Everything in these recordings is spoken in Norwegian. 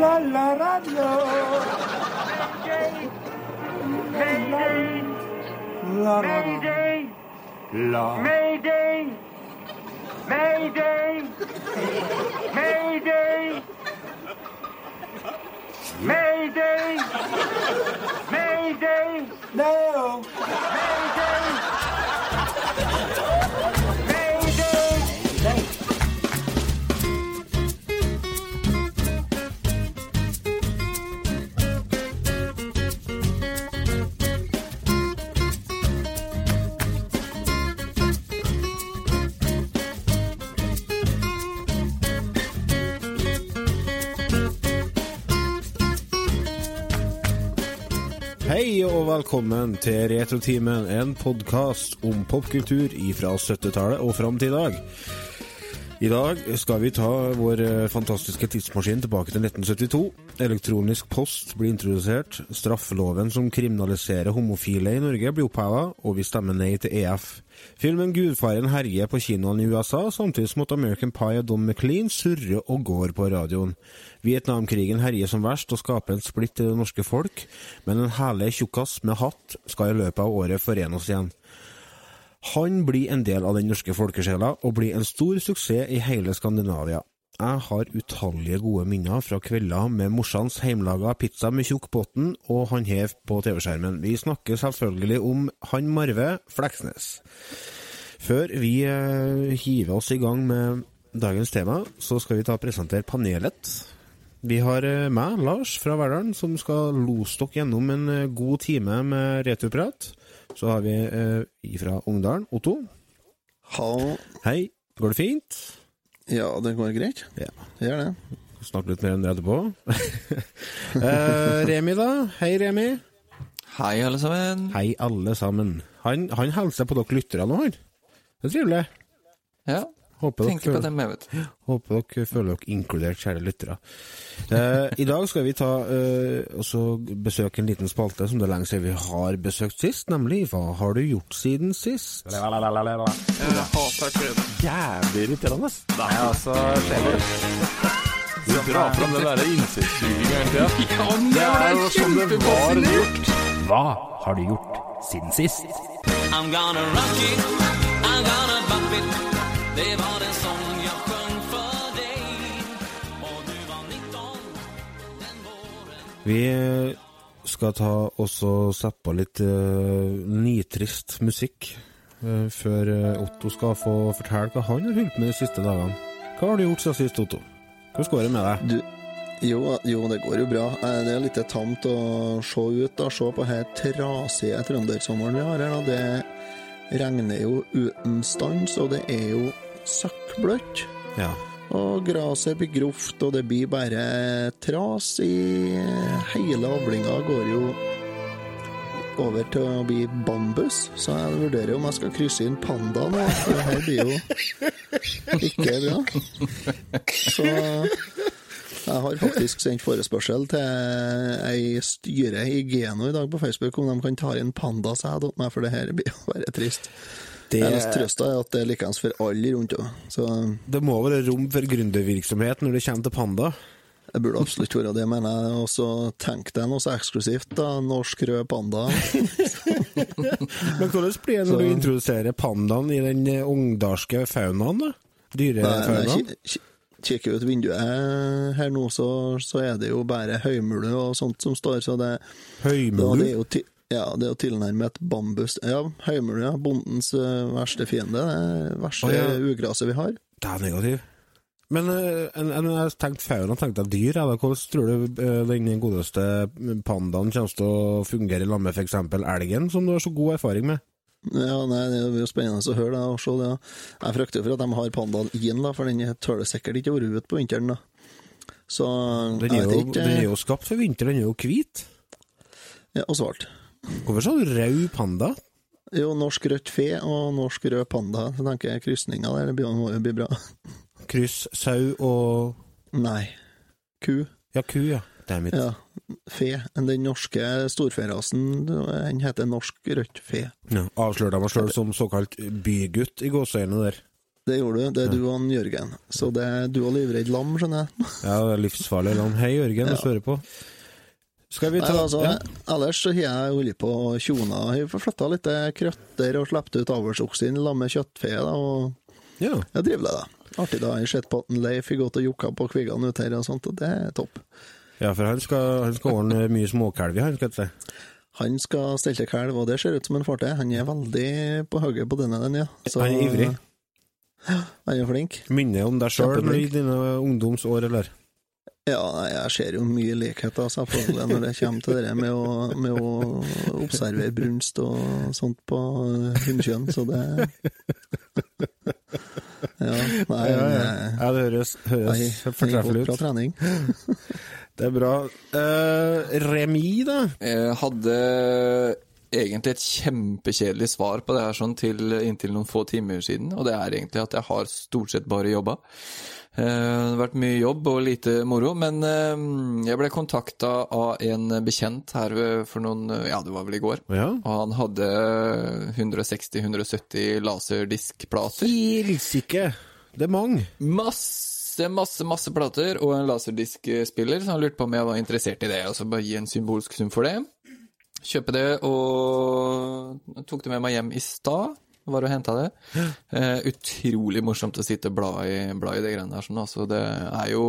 La la radio. Mayday! La la la. Mayday! La. Mayday! Mayday! Mayday! Mayday! Mayday! Mayday! Mayday! Hei og velkommen til Retrotimen, en podkast om popkultur fra 70-tallet og fram til i dag. I dag skal vi ta vår eh, fantastiske tidsmaskin tilbake til 1972. Elektronisk post blir introdusert, straffeloven som kriminaliserer homofile i Norge blir oppheva, og vi stemmer nei til EF. Filmen Gudfaren herjer på kinoene i USA, samtidig som at American Pie og Don McLean surrer og går på radioen. Vietnamkrigen herjer som verst og skaper en splitt i det norske folk, men en herlig tjukkas med hatt skal i løpet av året forene oss igjen. Han blir en del av den norske folkesjela, og blir en stor suksess i hele Skandinavia. Jeg har utallige gode minner fra kvelder med morsans heimlaga pizza med tjukk bunn og han hev på TV-skjermen. Vi snakker selvfølgelig om han Marve Fleksnes. Før vi eh, hiver oss i gang med dagens tema, så skal vi ta og presentere panelet. Vi har eh, meg, Lars fra Verdalen, som skal lose dere gjennom en eh, god time med returprat. Så har vi eh, ifra Ungdalen, Otto. Hallo. Hei, går det fint? Ja, det går greit. Ja. Det gjør det. Snakke litt mer om det etterpå. eh, Remi, da? Hei, Remi. Hei, alle sammen. Hei, alle sammen. Han, han hilser på dere lyttere nå, han. Det er trivelig. Ja, Håper dere, føler, dem, jeg håper dere føler dere inkludert, kjære lyttere. Eh, I dag skal vi ta eh, også besøke en liten spalte som det er lenge siden vi har besøkt sist, nemlig Hva har du gjort siden sist? Jævlig irriterende. Nei, altså Du drar fram den derre innsiktssugingen hele tida. Det er jo som det var gjort. Hva har du gjort siden sist? I'm gonna rock it, I'm gonna bop it Det var en sånn jeg sang for deg, og du var 19 den våren Vi skal ta også sette på litt uh, nitrist musikk uh, før eh, Otto skal få fortelle hva han har holdt med de siste dagene. Hva har du gjort siden sist, Otto? Hvordan går det med deg? Du, jo, jo, det går jo bra. Det er litt tamt å se ut, da. Se på her trasige trøndersommeren vi har her. da. Det regner jo uten stans, og det er jo søkkbløtt. Ja. Og gresset blir grovt, og det blir bare tras i Hele avlinga går jo over til å bli bambus, så jeg vurderer om jeg skal krysse inn panda nå, for det her blir jo ikke bra. Så jeg har faktisk sendt forespørsel til ei styre i Geno i dag på Facebook om de kan ta inn panda, jeg til meg, for det her blir jo bare trist. Det, Eneste trøsta er at det er likeens for alle rundt òg, så det må være rom for gründervirksomhet når det kommer til panda. det burde absolutt være det, mener jeg. Og så tenk deg noe så eksklusivt, da. Norsk rød panda. Men hvordan blir det når Så- du introduserer pandaen i den eh, ungdarske faunaen, da? Dyrefaunaen? ki- ki- Kikker ut vinduet her nå, så, så er det jo bare høymule og sånt som står, så det, da, ja, det er jo tilnærmet et bambus Ja, høymule, ja. Bondens eh, verste fiende. Det verste oh, ja. ugraset vi har. Det er negativ. Men eh, en, en, jeg tenkte fauna, tenkte jeg dyr. Ja. Hvordan tror du eh, den godeste pandaen kommer til å fungere i lag med f.eks. elgen, som du har så god erfaring med? Ja, nei, Det blir jo spennende å høre det. og se det. Jeg frykter for at de har pandaen inn, da, for den tåler sikkert ikke å være ute på vinteren. da. Så Den er, jo, ikke den er jo skapt for vinter, den er jo hvit. ja, Og svart. Hvorfor sa du rød panda? Jo, norsk rødt fe og norsk rød panda. Så tenker jeg krysninga der, det blir- må jo bli bra. Kryss sau og Nei. Ku. Ja, ku, ja. Dammit. Ja. Fe. Den norske storferasen, den heter norsk rødt fe. Ja, Avslørte jeg meg sjøl som såkalt bygutt i gåseøynene der. Det gjorde du. Det er du og Jørgen. Så det er du og livredd lam, skjønner jeg. Ja, det er livsfarlig lam. Hei, Jørgen, hvis du hører på. Skal vi Nei, altså, ja. Ellers så har jeg holdt på og tjona. Har flytta litt krøtter og sluppet ut avlsoksen sammen med kjøttfe. Da, og ja. jeg driver det, da. Artig, da. Jeg har sett på at Leif har gått og jokka på kviggene ute her og sånt, og det er topp. Ja, for han skal, han skal ordne mye småkalver, han, skal jeg si. Han skal stelle til kalv, og det ser ut som en fartøy. Han er veldig på hugget på denne, den, ja. Så- Han er ivrig. Han er flink. Minner om deg sjøl i dine ungdomsår, eller? Ja, jeg ser jo mye likheter, selvfølgelig, når det kommer til det med å, med å observere brunst og sånt på eh, hunnkjønn, så det Ja, nei, Ja, ja. eh, ja det høres, høres fortreffelig ut. trening. Det er bra. Uh, remis, da? Jeg hadde egentlig et kjempekjedelig svar på det her sånn til inntil noen få timer siden, og det er egentlig at jeg har stort sett bare jobba. Eh, Det har vært mye jobb og lite moro, men eh, jeg ble kontakta av en bekjent her for noen Ja, det var vel i går. Ja. Og han hadde 160-170 laserdiskplater. Helsike! Det er mange. Masse, masse, masse plater og en laserdiskspiller, så han lurte på om jeg var interessert i det, og så bare gi en symbolsk sum for det. Kjøpe det, og tok det med meg hjem i stad. Var og henta det. Eh, utrolig morsomt å sitte og bla i, bla i det greiene der. Sånn, altså, det er jo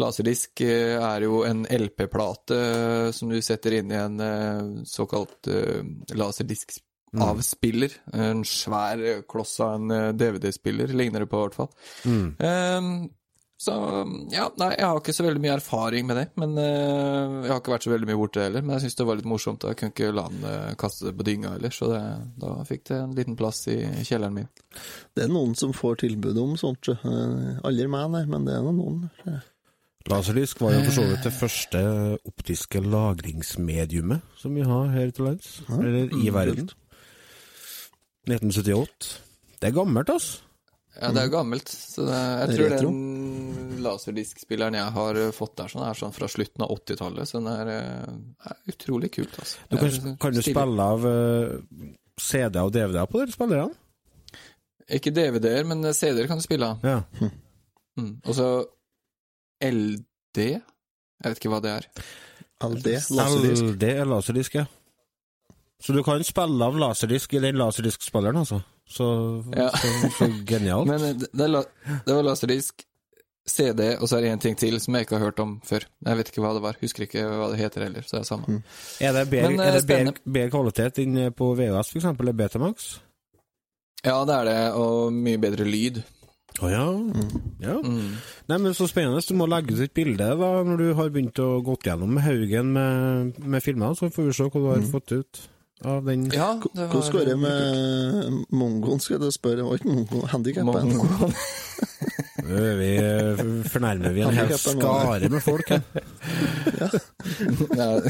Laserdisk eh, er jo en LP-plate eh, som du setter inn i en eh, såkalt uh, laserdisk-avspiller. En svær kloss av en DVD-spiller, ligner det på i hvert fall. Ehm, så ja, nei, jeg har ikke så veldig mye erfaring med det. Men uh, jeg har ikke vært så veldig mye borte heller. Men jeg syns det var litt morsomt. Jeg kunne ikke la den uh, kaste det på dynga heller, så det, da fikk det en liten plass i kjelleren min. Det er noen som får tilbud om sånt. Uh, Aldri meg, nei, men det er noen noen. Laserdisk var jo for så vidt det første optiske lagringsmediumet som vi har her til lands, eller i verden. 1978. Det er gammelt, altså. Ja, det er jo gammelt. Så det, jeg tror Retro. den laserdiskspilleren jeg har eh, fått der, sånn, er sånn fra slutten av 80-tallet. Så den er, eh, er utrolig kult, altså. Du kan, er kan du spille av uh, CD-er og DVD-er på de spillerne? Ikke DVD-er, men CD-er kan du spille av. Ja. Mm. Og så LD? Jeg vet ikke hva det er. LD, laserdisk. LD er laserdisk, ja. Så du kan spille av laserdisk i den laserdiskspilleren, altså. Så, Ja. så, så genialt. Men eh, det, det, la- det var laserdisk, CD, og så er det en ting til som jeg ikke har hørt om før. Jeg vet ikke hva det var, husker ikke hva det heter heller, så det er samme. det samme. Men, eh, er det bedre, kvalitet enn på VHS, for eksempel, eller Betamax? Ja, det er det, og mye bedre lyd. Å ja. ja. Nei, men så spennende. Du må legge ut et bilde da, når du har begynt å gått gjennom haugen med, med filmer, så får vi se hva du har fått ut av den. Ja, var Hvordan går det med mongoen, skal du spørre? Det var ikke mongoen, handikappen? Vi, fornærmer vi en hel skare med folk her. Ja.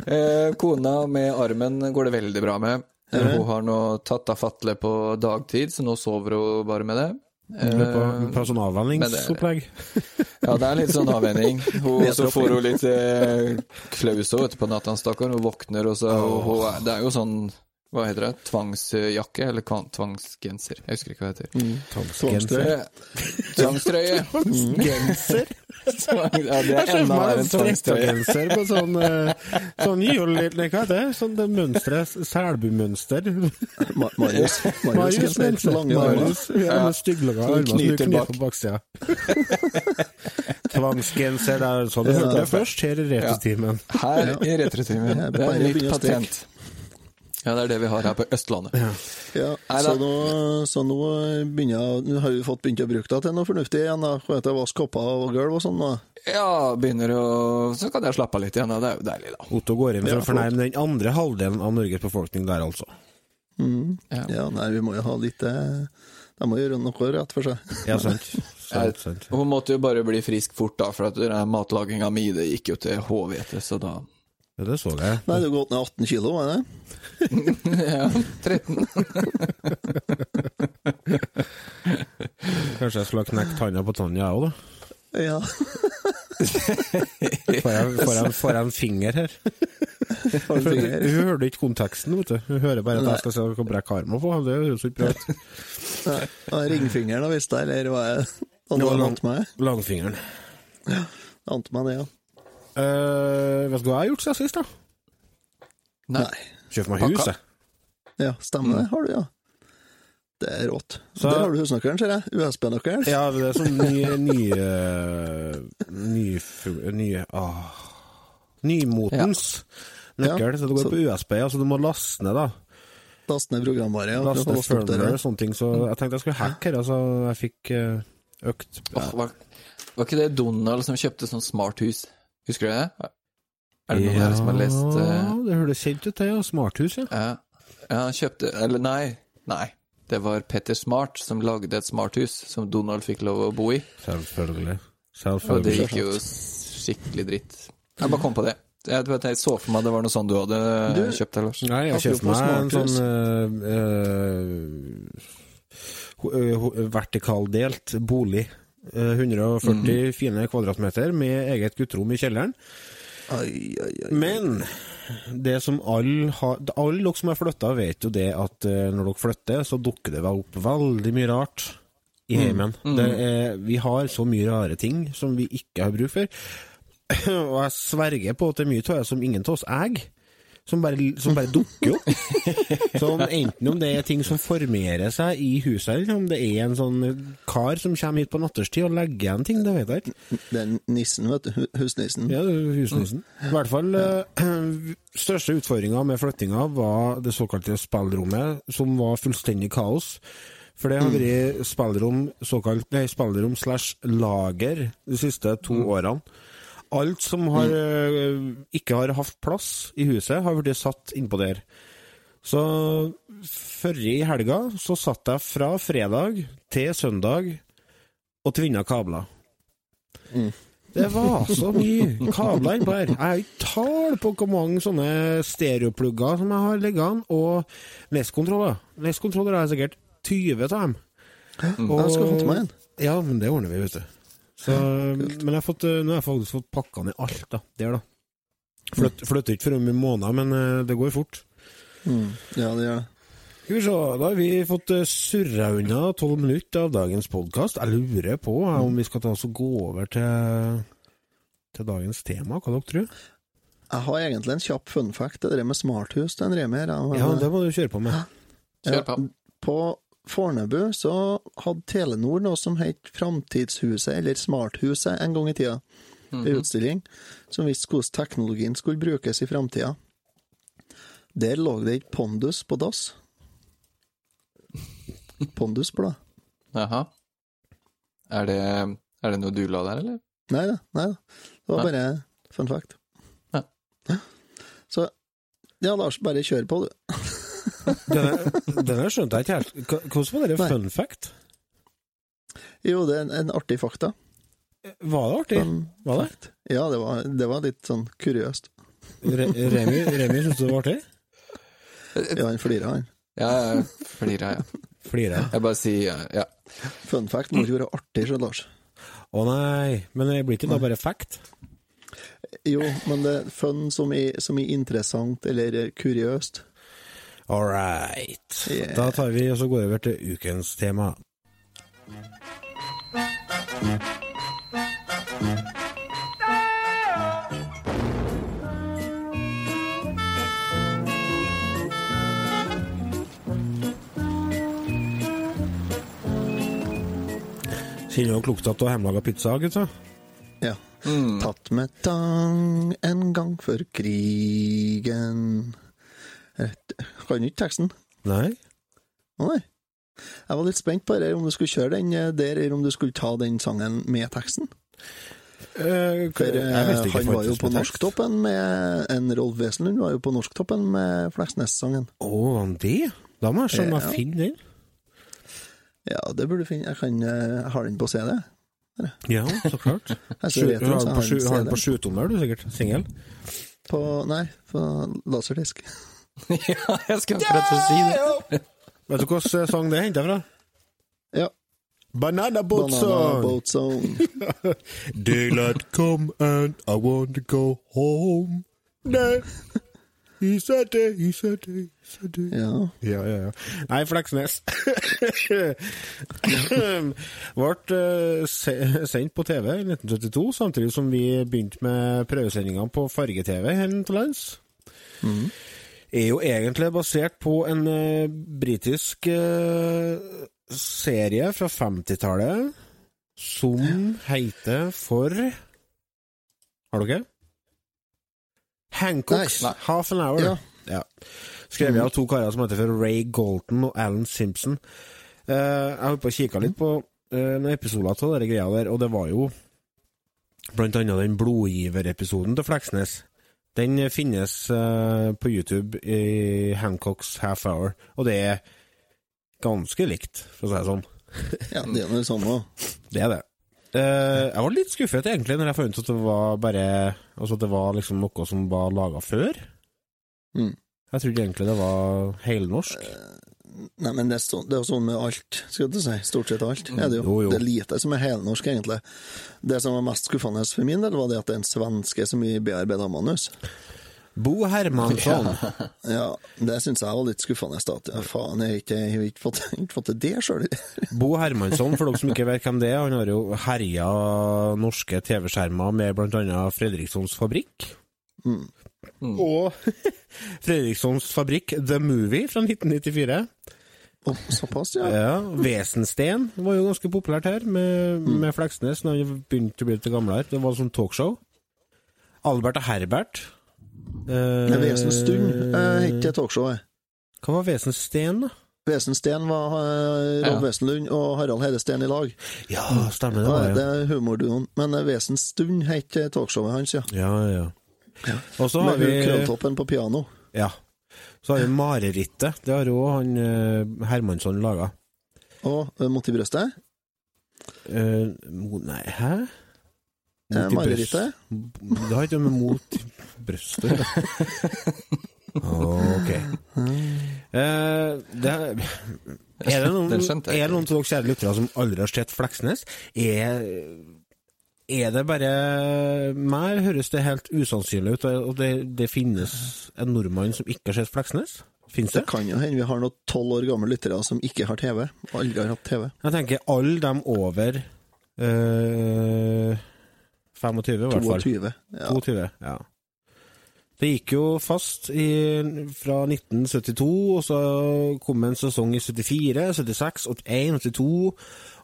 Eh, Kona med armen går det veldig bra med. Hun har nå tatt av fatle på dagtid, så nå sover hun bare med det. Eh, sånn avvenningsopplegg. Ja, det er litt sånn avvenning. Hun, så får hun litt eh, klaus også, vet du, på natta, stakkar. Hun våkner, og så hun, er- Det er jo sånn Hva heter det? Tvangsjakke? Eller tvangsgenser? Jeg husker ikke hva det heter. Tvangstrøye. Eh, Tvangstrøye. Genser. Ja, det er enda verre enn tvangstrøye. på sånn uh, Sånn jul... Nei, hva heter det? Sånn det mønsteret. Selbumønster. Ma- Marius. Marius Marius. Marius. Ja, med stygglaga Som armer som du knyter på baksida. Tvangsgenser, det er sånn du hørte det først her i retretimen. Her i retretimen. Det er nytt strekke. patent. Ja, det er det vi har her på Østlandet. Ja, ja så nå, så nå begynner nå har vi fått begynt å bruke det til noe fornuftig igjen. da. Heter det, Vaske kopper og gulv og sånn. da. Ja, begynner å Så kan jeg slappe av litt igjen, da. Det er jo deilig, da. Otto går inn for Ja, å fornærme den andre halvdelen av Norges befolkning der, altså. Ja. Ja, nei, vi må jo ha litt eh, De må gjøre noe rett for seg. Ja, sant. sant, sant. Hun måtte jo bare bli frisk fort, da, for at matlaginga mi det gikk jo til HVT, så da Ja, det så jeg. Nei, du har gått ned 18 kilo, var det? Ja, 13. Kanskje jeg skulle ha knekt tanna på Tanja, jeg òg, da. Ja. Får jeg, får, jeg, får jeg en finger her? Hun hørte ikke konteksten, vet du. Hun hører bare at Nei. jeg skal se hva brekke armen på. Det høres ikke bra ut. Ringfingeren da, visst jeg, eller hva det? Det Du ant meg? Langfingeren. Ante meg det, ja. Uh, vet du hva jeg har gjort siden sist, da? Nei. Kjøpt meg hus, jeg. Ja, stemmer det. Har du, ja. Det er rått. Så- Der har du husnøkkelen, ser jeg. USB-nøkkelen. Ja, det er sånn nye Nye Nye, nye ah, Nymotens nøkkel. Så det går så- på USB. Altså du må laste ned, da. Laste ned programvare. Ja, Laste ned firmware og sånne ting. Så jeg tenkte jeg skulle hacke her, altså jeg fikk økt økt oh, var, var ikke det Donald som kjøpte sånn smarthus? Husker du det? Er det noen her som har lest uh... Det høres kjent ut, det. Ja. Smarthus, ja. Ja, ja han kjøpte Eller nei, nei. Det var Petter Smart som lagde et smarthus som Donald fikk lov å bo i. Selvfølgelig. Og det gikk jo skikkelig dritt. Jeg bare kom på det. Jeg, vet, jeg så for meg det var noe sånn du hadde Du- kjøpt, deg, Lars. Nei, jeg kjøpte meg en sånn uh, uh, vertikaldelt bolig. Eh, 140 fine kvadratmeter med eget gutterom i kjelleren. Ai, ai, ai. Men det som alle All Alle dere som har flytta, vet jo det at eh, når dere flytter, så dukker det opp veldig mye rart i heimen. Mm. Mm. vi har så mye rare ting som vi ikke har bruk for. Og jeg sverger på at det er mye av det som ingen av oss eier. Som bare, som bare dukker opp. Som enten om det er ting som formerer seg i huset, eller om det er en sånn kar som kommer hit på natterstid og legger igjen ting, det vet jeg ikke. Det er nissen, vet du. Husnissen. Ja, husnissen. I hvert fall ja. største utfordringa med flyttinga var det såkalte spillrommet, som var fullstendig kaos. For det har vært spillrom, såkalt, nei, spillrom slash lager de siste to årene. Alt som har, mm. ikke har hatt plass i huset, har blitt satt innpå der. Så forrige helga så satt jeg fra fredag til søndag og tvinna kabler. Det var så mye kabler innpå her. Jeg har ikke tall på hvor mange sånne stereoplugger som jeg har liggende, og leskontroller. Leskontroller har jeg sikkert 20 av dem. Og- Jeg skal få til meg en. Ja, men det ordner vi, vet du. Så, men jeg har fått, nå har jeg faktisk fått pakka ned alt, da. Der, da. Flytt, flytter ikke for om en måned, men eh, det går fort. Mm. Ja, det gjør det. Skal vi se, da har vi fått eh, surra unna tolv minutter av dagens podkast. Jeg lurer på mm. om vi skal ta oss og gå over til, til dagens tema, hva dere tror? Jeg har egentlig en kjapp fun fact, det der med smarthus til en Remi her. Ja, det må du kjøre på med. Kjør på. Ja, På Fornebu så hadde Telenor noe som het Framtidshuset, eller Smarthuset, en gang i tida. En utstilling som viste hvordan teknologien skulle brukes i framtida. Der lå det et pondus på dass. Pondusblad. Jaha. Er det, er det noe du la der, eller? Nei da, nei da. Det var Nei. bare fun fact. Ja. Så ja, Lars, bare kjør på, du. Denne, denne skjønte jeg ikke helt. Hvordan var det fun fact? Jo, det er en, en artig fakta. Var det artig? Fun Var det? fact. Ja, det var, det var litt sånn kuriøst. Re Remi, Remi syntes det var artig? Ja, han flira, han. Ja, jeg flirer, ja. Flirer jeg. Bare sier ja. ja. Fun fact må ikke være artig, skjønner Lars. Å nei, men det blir ikke da bare fact? Jo, men det er fun som i, som i interessant eller kuriøst. All right. Yeah. Da tar vi og så går vi over til ukens tema. Kjenner dere lukta av hjemmelaga pizza, gutta? Ja. Tatt med tang en gang før krigen Rett- du ikke teksten? Nei? Nei. Jeg var litt spent på det, om du skulle kjøre den eh, der, eller om du skulle ta den sangen med teksten. Eh, For eh, han var jo på. Norsktoppen med En Rolf Wesenlund var jo på Norsktoppen med Fleksnes-sangen. Å, var han det? Da må jeg skjønne meg Ja. finne den. Ja, det burde du finne. Jeg kan eh, Jeg har den på CD. Ja, så klart. Jeg Sju, har den på, sjutommer, du sikkert? Singel? Nei, på laserdisk. ja, jeg skal akkurat til å si det. Vet du hvilken sang det er henta fra? Ja. Banana Boat Song! Boat Zone. Daylight come and I want to go home. Nei. He said it, he said it, he said it. Ja. Ja, ja, ja. Nei, Fleksnes. Ble uh, sendt på TV i 1972, samtidig som vi begynte med prøvesendingene på farge-TV her til lands. Er jo egentlig basert på en uh, britisk uh, serie fra 50-tallet som heter for Har dere? Hancocks Nei. Half an Hour. Ja. Ja. Skrevet av to karer som heter for Ray Golton og Alan Simpson. Uh, jeg holdt på å kikke litt på noen episoder av de greia der, og det var jo blant annet den blodgiverepisoden til Fleksnes. Den eh, finnes eh, på YouTube i Hancocks Half Hour, og det er ganske likt, for å si det sånn. ja, det er det sånn òg. Det er det. Eh, jeg var litt skuffet egentlig når jeg fant ut at det var bare Altså at det var liksom noe som var laga før. Mm. Jeg trodde egentlig det var helnorsk. Nei, men det er, sånn, det er jo sånn med alt, skal du si. Stort sett alt. Er det, jo. Jo, jo. det er lite som er helnorsk, egentlig. Det som var mest skuffende for min del, var det at det er en svenske som bearbeider manus. Bo Hermansson. Ja, det syns jeg var litt skuffende. Da. Ja, faen, jeg har ikke, ikke fått, jeg har ikke fått til det sjøl. Bo Hermansson, for dere som ikke vet hvem det er, han har jo herja norske TV-skjermer med bl.a. Fredrikssons Fabrikk. Mm. Og Fredrikssons Fabrikk The Movie fra 1994. Såpass, ja. Ja, Vesensten var jo ganske populært her, med, Mm. med Fleksnes når han begynte å bli litt gamlere. Det var sånn talkshow. Albert og Herbert. Eh, Det er Vesenstund het det talkshowet. Hva var Vesensten, da? Vesensten var eh, Rob Ja. Vesenlund og Harald Hedesten i lag. Ja, stemmer det. Ja, Var, det er humorduoen. Men Vesenstund het eh, talkshowet hans, ja. Ja, ja. Og så har vi krølltoppen på piano. Ja. Så har vi Marerittet. Det har jo han eh, Hermansson laga. Og uh, Mot i brøstet. Uh, nei, hæ? Eh, Mot i Marerittet. Det har ikke med mot i brøstet. Ok. Uh, det er, det noen, er det noen av dere kjære lyttere som aldri har sett Fleksnes? Er, er det bare meg, høres det helt usannsynlig ut, og det, det finnes en nordmann som ikke har sett Fleksnes? Finnes Det det? kan jo hende vi har noen tolv år gamle lyttere som ikke har TV. og Aldri har hatt TV. Jeg tenker alle dem over øh, 25, i hvert fall. 22. Ja. 22, ja. Det gikk jo fast i, fra 1972, og så kom en sesong i 74, 76, 81, 82.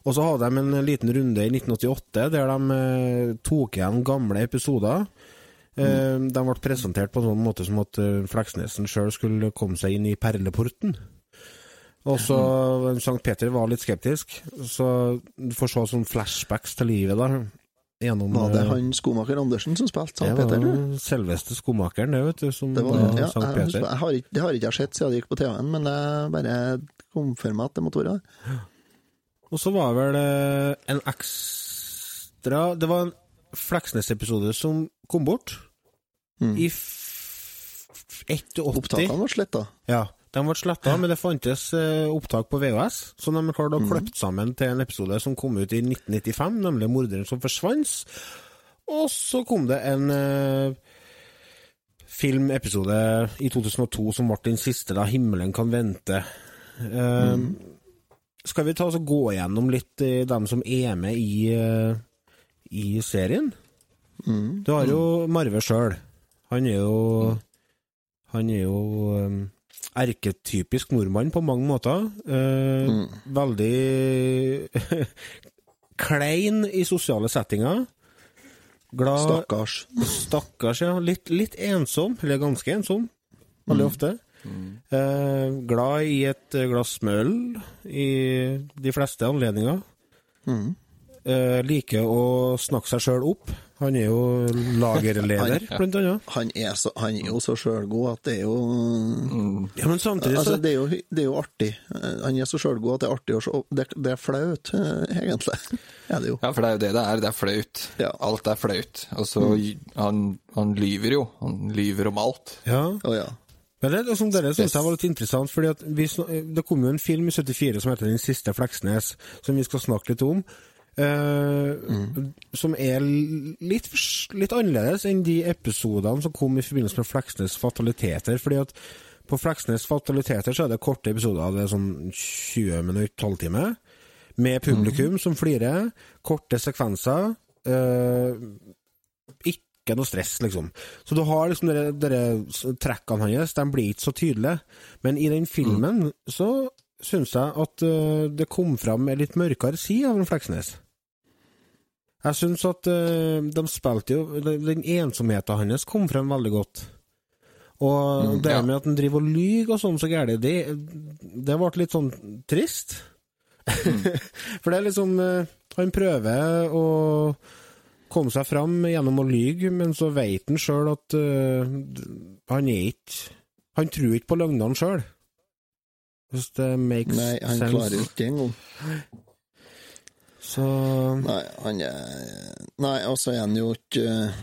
Og så hadde de en liten runde i 1988 der de eh, tok igjen gamle episoder. Eh, De ble presentert på en sånn måte som at eh, Fleksnesen sjøl skulle komme seg inn i perleporten. Og så Sankt Peter var litt skeptisk, så du får se sånn flashbacks til livet da. Gjennom, Var det eh, han skomaker Andersen som spilte det Sankt var Det var selveste skomakeren, det, vet du, som Det, var, ja, Sankt Peter. jeg har ikke, det har ikke jeg sett siden det gikk på TV-en, men jeg bare kom for meg at det måtte være det. Og så var vel eh, en ekstra Det var en Fleksnes-episode som kom bort Mm. i f- 81. Opptakene ble sletta. Ja, de ble sletta, men det fantes eh, opptak på VHS, så de klarte å klippe sammen til en episode som kom ut i 1995, nemlig 'Morderen som forsvant'. Og så kom det en eh, filmepisode i 2002 som ble den siste, da 'Himmelen kan vente'. Eh, Skal vi ta oss og gå gjennom litt eh, dem som er med i, eh, i serien? Du har jo Marve sjøl. Han er jo Han er jo um, erketypisk nordmann på mange måter. Eh, Veldig klein i sosiale settinger. Glad Stakkars. Stakkars, ja. Litt, litt ensom, eller ganske ensom, veldig ofte. Eh, glad i et glass med øl i de fleste anledninger. Mm. Eh, liker å snakke seg sjøl opp. Han er jo lagerleder, Han- blant annet. Han er, så, han er jo så sjølgod at det er jo Ja, men samtidig så Altså, det, er jo, det er jo artig. Eh, Han er så sjølgod at det er artig å se. Det, det er flaut, eh, egentlig. Ja, det jo. Ja, for det er jo det det er. Det er flaut. Ja. Alt er flaut. Altså, mm. han, han lyver jo. Han lyver om alt. Ja. Oh, ja. Men det, som dere synes jeg var litt interessant, fordi vi, det kom jo en film i 74 som heter Den siste Fleksnes, som vi skal snakke litt om. Eh, som er litt, litt annerledes enn de episodene som kom i forbindelse med Fleksnes fataliteter. fordi at på Fleksnes fataliteter så er det korte episoder, det er sånn 20 minutter, halvtime, med publikum som flirer, korte sekvenser. eh, ikke noe stress, liksom. Så du har liksom dere trekkene hans, de blir ikke så tydelige. Men i den filmen så syns jeg at uh, det kom fram en litt mørkere side av en Fleksnes. Jeg syns at uh, de spilte jo Den ensomheten hans kom frem veldig godt. Og det ja. med at han driver og lyver og sånn så gærent, det, det ble litt sånn trist. For det er liksom uh, Han prøver å komme seg fram gjennom å lyge, men så vet han sjøl at uh, han er ikke Han tror ikke på løgnene sjøl. Hvis det makes sense. Nei, han sense. klarer ikke det engang. Så Nei, han er Nei, og så er han jo ikke eh,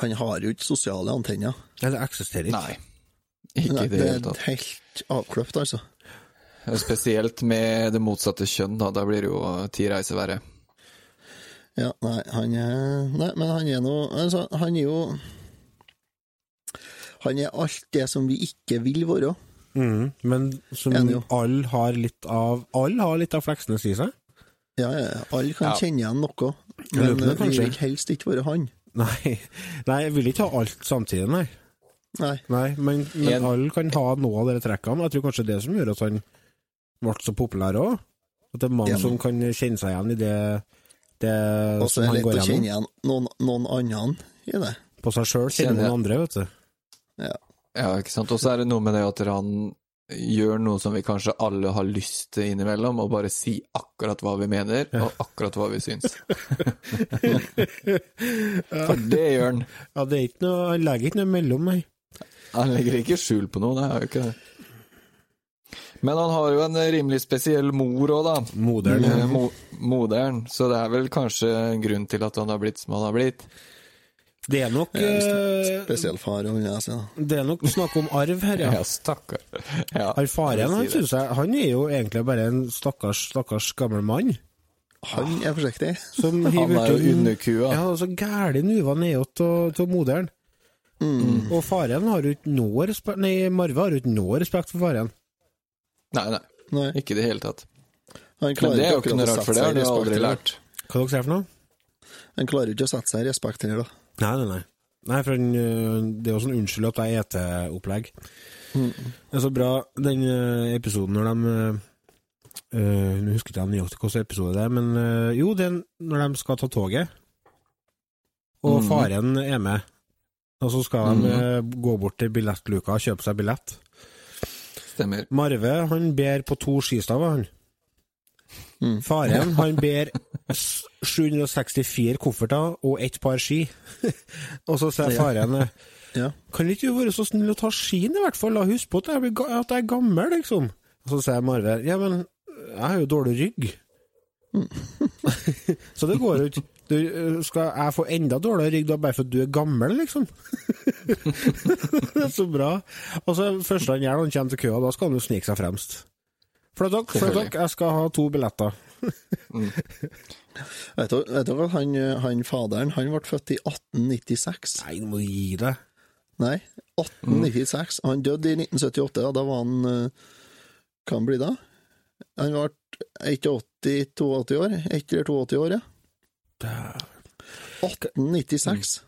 Han har jo ikke sosiale antenner. Nei, det eksisterer ikke. Nei. Ikke Nei, det det er tatt. helt avkløpt, altså. Spesielt med det motsatte kjønn, da. Da blir det jo ti reiser verre. Ja, nei, han er Nei, men han er nå Altså, han er jo Han er alt det som vi ikke vil være. Mm, men som alle har litt av Alle har litt av Fleksnes i seg. Ja, ja, alle kan Ja. kjenne igjen noe, men Løpende, vil vi vil helst ikke være han. Nei, nei, jeg vil ikke ha alt samtidig, nei. Nei. nei men, men En- alle kan ha noe av de trekkene. Jeg tror kanskje det som gjør at han ble så populær òg. At det er mange Ja. som kan kjenne seg igjen i det, det Og så er det går lett å kjenne igjen noen, noen andre i det. På seg sjøl kjenner noen andre, vet du. Ja, ikke sant. Og så er det noe med det at han gjør noe som vi kanskje alle har lyst til innimellom, og bare si akkurat hva vi mener, og akkurat hva vi syns. For det gjør han. Ja, det er ikke noe, Han legger ikke noe mellom, nei. Han legger ikke skjul på noe, det er jo ikke det. Men han har jo en rimelig spesiell mor òg, da. Moderen. Eh, Mo moderen. Så det er vel kanskje en grunn til at han har blitt som han har blitt. Det er nok Ja, eh, Spesiell far, vil jeg sier da. Det er nok snakk om arv her, ja. Ja, stakkar. Ja, faren, han synes jeg Han er jo egentlig bare en stakkars, stakkars gammel mann. Han er forsiktig. Som Han er jo underkua. Ja, så gæli nuva nedåt av moderen. Mm. Og faren har jo ikke noe respekt Nei, Marve har jo ikke noe respekt for faren. Nei, nei, Nei, ikke i det hele tatt. han Men klarer det er jo ikke noe rart, for det har du aldri lært. Hva dere sier for noe? Han klarer ikke å sette seg i respekt her, da. Nei, nei, nei. Nei, for han, øh, det er jo sånn unnskyld at jeg eter opplegg. Mm. Det er så bra, den øh, episoden når de øh, øh, Nå husker ikke jeg nøyaktig hvilken episode det er, men øh, jo, det er når de skal ta toget, og mm. faren er med. Og så skal de øh, gå bort til billettluka og kjøpe seg billett. Stemmer. Marve han ber på to skistaver, han. Mm. Faren han ber 764 kofferter og ett par ski. og så sier faren eh, Ja. Kan ikke du være så snill å ta skien, i hvert fall? da? Husk på at jeg, blir at jeg er gammel, liksom. Og så sier Marve Ja, men jeg har jo dårlig rygg. så det går jo ikke. Øh, skal jeg få enda dårligere rygg da bare fordi du er gammel, liksom? det er så bra. Og så første han gjør når han kommer til køa, da skal han jo snike seg fremst. For dere, flytt dere, jeg skal ha to billetter. mm. vet dere at han, han faderen han ble født i 1896. Nei, du må gi deg. Nei, 1896. Han døde i 1978, og da var han eh, Hva han blir da? Han ble 81-82 år? Ett eller 82 år, ja. 1896.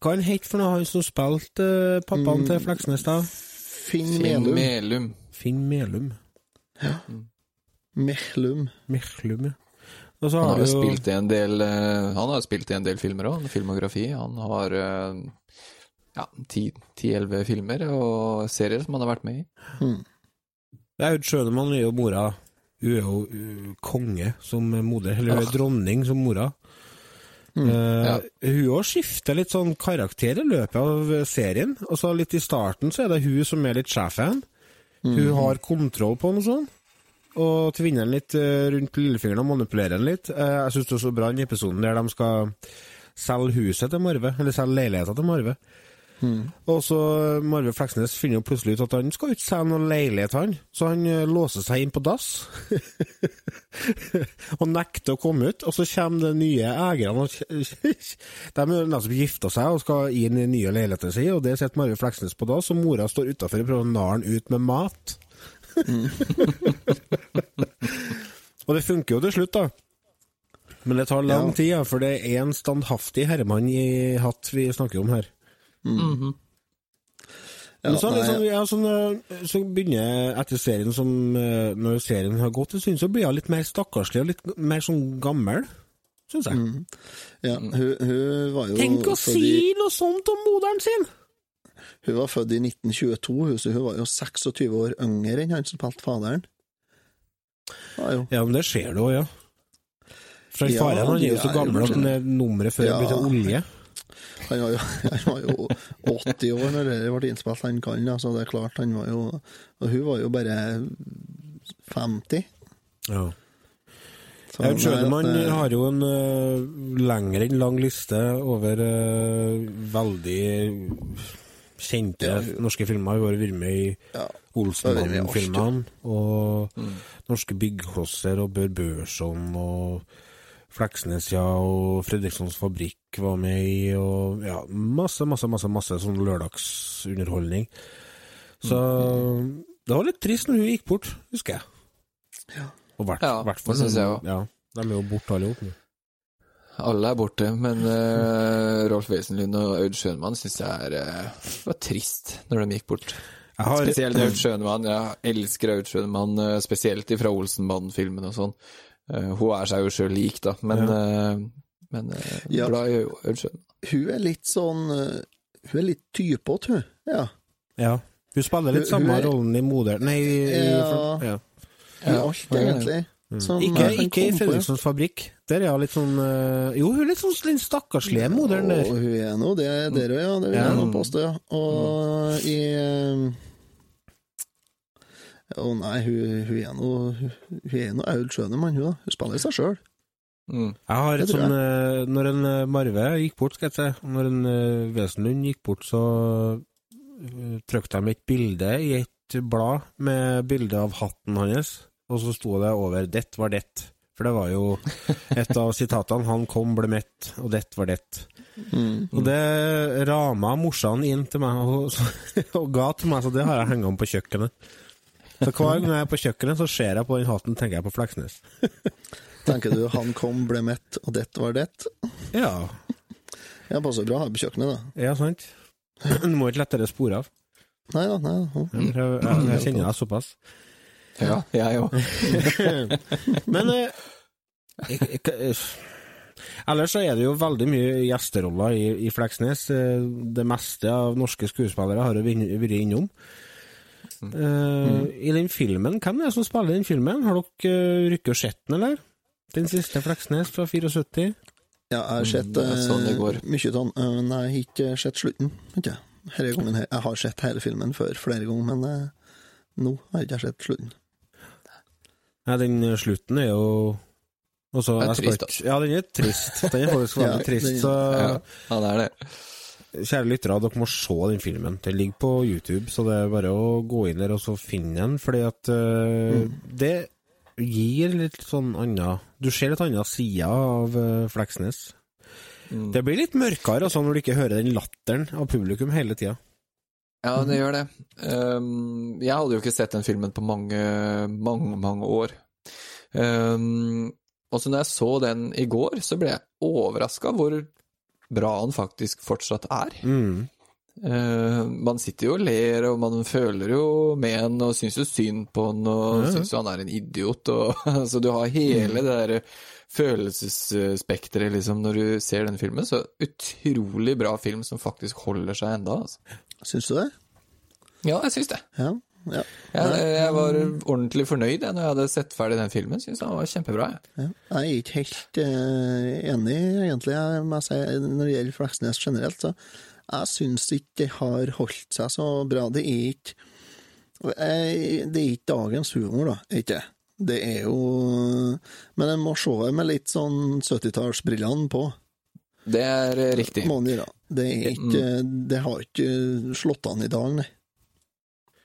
Hva han het for noe, han som spilte uh, pappaen Mm. til Fleksnes, da? Finn Finn Melum. Melum. Finn Melum. Mehlum. Mechlum, ja. Og Han har jo spilt i en del uh, Han har spilt i en del filmer òg, filmografi. Han har eh, ja, ti-elleve filmer og serier som han har vært med i. Mm. Det er jo mora. Hun er jo konge som moder, eller hun er dronning som mora. Mm. ja. uh, Hun òg skifter litt sånn karakter i løpet av serien. Altså Litt i starten så er det hun som er litt sjefen. Hun har kontroll på noe sånt. Og tvinner den litt eh, rundt lillefingeren og manipulerer den litt. Uh, jeg syns det er så bra den episoden der de skal selge huset til Marve, eller selge leiligheta til Marve. Og så Marve Fleksnes finner jo plutselig ut at han skal ikke selge noen leilighet, han. Så han eh, låser seg inn på dass. og nekter å komme ut. Og så kommer de nye eierne. De har nettopp gifta seg og skal inn i nye leiligheten sin, og der sitter Marve Fleksnes på dass, og mora står utafor og prøver å narre han ut med mat. og det funker jo til slutt, da. Men det tar lang Ja. tid, ja, for det er en standhaftig herremann i hatt vi snakker om her. Mhm. Ja, Men så, nei, liksom, ja, sånn, eh, så begynner jeg etter serien som eh, Når serien har gått en stund, så blir hun litt mer stakkarslig og litt mer sånn gammel, syns jeg. ja, hun, hun var jo Tenk å si i- noe sånt om moderen sin! Hun var født i 1922, hun, så hun var jo 26 år yngre enn han som spilte faderen. Ja, jo. Ja, men det ser du òg, ja. For Ja, faren han er jo så gammel At er nummeret før Ja. blir til olje. Han var jo, han var jo 80 år når det ble innspilt, han kan, så det er klart, han var jo Og hun var jo bare 50. Ja. Jeg Aud man Schønemann eh, har jo en uh, lengre enn lang liste over uh, veldig kjente Ja, norske filmer. Hun har vært med i ja, Olsenmannen-filmene, og Norske Byggklosser og Bør Børson og Fleksnes, ja, og Fredrikssons Fabrikk var med i, og ja, masse, masse, masse, masse sånn lørdagsunderholdning. Så det var litt trist når hun gikk bort, husker jeg. Og hvert, Ja, hvert fall. det synes jeg også. Ja, de er jo borte alle sammen. Alle er borte, men uh, Rolf Wesenlund og Aud Schønmann syns jeg er uh, var trist når de gikk bort. Jeg har, Spesielt Aud Schønmann. Jeg elsker Aud Schønmann, uh, spesielt fra Olsenbanden-filmen og sånn. Eh, hun er seg jo sjøl lik, da, men, eh, men eh, Ja. glad i Aud Hun er litt sånn Hun er litt typete, hun. Ja. ja. Hun spiller litt Hun- hun samme er- rollen i Moder... Nei, i, Ja. ja. I alt, ja, ja. egentlig. Som Ikke, ikke i. Fredrikssons Fabrikk. Der er hun litt sånn Jo, hun er litt sånn den stakkarslige moderen der. Og hun er nå det der òg, ja. Det vil Ja. jeg nå påstå, ja. Og i eh, Å nei, hun, hun er nå Hun er nå Aud Schønemann, hun da. Hun spiller seg sjøl. Mm. Jeg har et sånn eh, Når en eh, Marve gikk bort, skal jeg si, når en eh, Wesenlund gikk bort, så trykte de et bilde i et blad med bilde av hatten hans, og så sto det over 'Dett var dett'. For det var jo et av sitatene. 'Han kom, ble mett, og dett var dett. Mm. Og det rama morsan inn til meg og, og ga til meg, så det har jeg hengt om på kjøkkenet. Så hver gang jeg er på kjøkkenet, så ser jeg på den hatten, tenker jeg på Fleksnes. Tenker du 'han kom, ble mett, og det var det'? Ja, Ja, passer bra å ha på kjøkkenet, da. ja sant. Du må ikke lettere spore av. Nei da, nei da. Jeg, jeg, jeg kjenner deg såpass. Ja, jeg òg. Men eh, jeg, jeg, eh, Ellers så er det jo veldig mye gjesteroller i, i Fleksnes. Eh, Det meste av norske skuespillere har jo vært innom. Eh, I den filmen, hvem er det som spiller i den filmen? Har dere uh, rykket og sett den, eller? Den siste Fleksnes fra 74? Ja, jeg har sett sånn eh, går. mye av den, eh, men jeg har ikke sett slutten. Ikke? Her gangen her. Jeg har sett hele filmen før flere ganger, men uh, nå har jeg ikke sett slutten. Ja, den eh, slutten er jo også, Det er trist, ikke- Ja, den er trist. Den er faktisk veldig Ja, trist. Så Ja, ja, det er det. Kjære lyttere, dere må se den filmen. Den ligger på YouTube, så det er bare å gå inn der og så finne den. Fordi at eh, det gir litt sånn anna Du ser litt anna side av uh, Fleksnes. Mm. Det blir litt mørkere altså, når du ikke hører den latteren av publikum hele tida. Ja, det gjør det. Um, jeg hadde jo ikke sett den filmen på mange, mange, mange år. Um, og så når jeg så den i går, så ble jeg overraska hvor bra han faktisk fortsatt er. Mm. Uh, man sitter jo og ler, og man føler jo med han, og syns jo synd på han, og ja. syns jo han er en idiot, og Så du har hele det derre følelsesspekteret, liksom, når du ser den filmen. Så utrolig bra film som faktisk holder seg enda, altså. Syns du det? Ja, jeg syns det. Ja. Ja. Jeg, jeg var ordentlig fornøyd da jeg hadde sett ferdig den filmen. Syns han var kjempebra. Jeg. Ja. Jeg er ikke helt uh, enig, egentlig, si, når det gjelder Fleksnes generelt. Så jeg syns ikke det har holdt seg så bra. Det er ikke Det er ikke dagens humor, da. Ikke? Det er jo Men en må se det med litt sånn 70-tallsbrillene på. Det er riktig. Må. Det, er ikke, det har ikke slått an i dag, nei.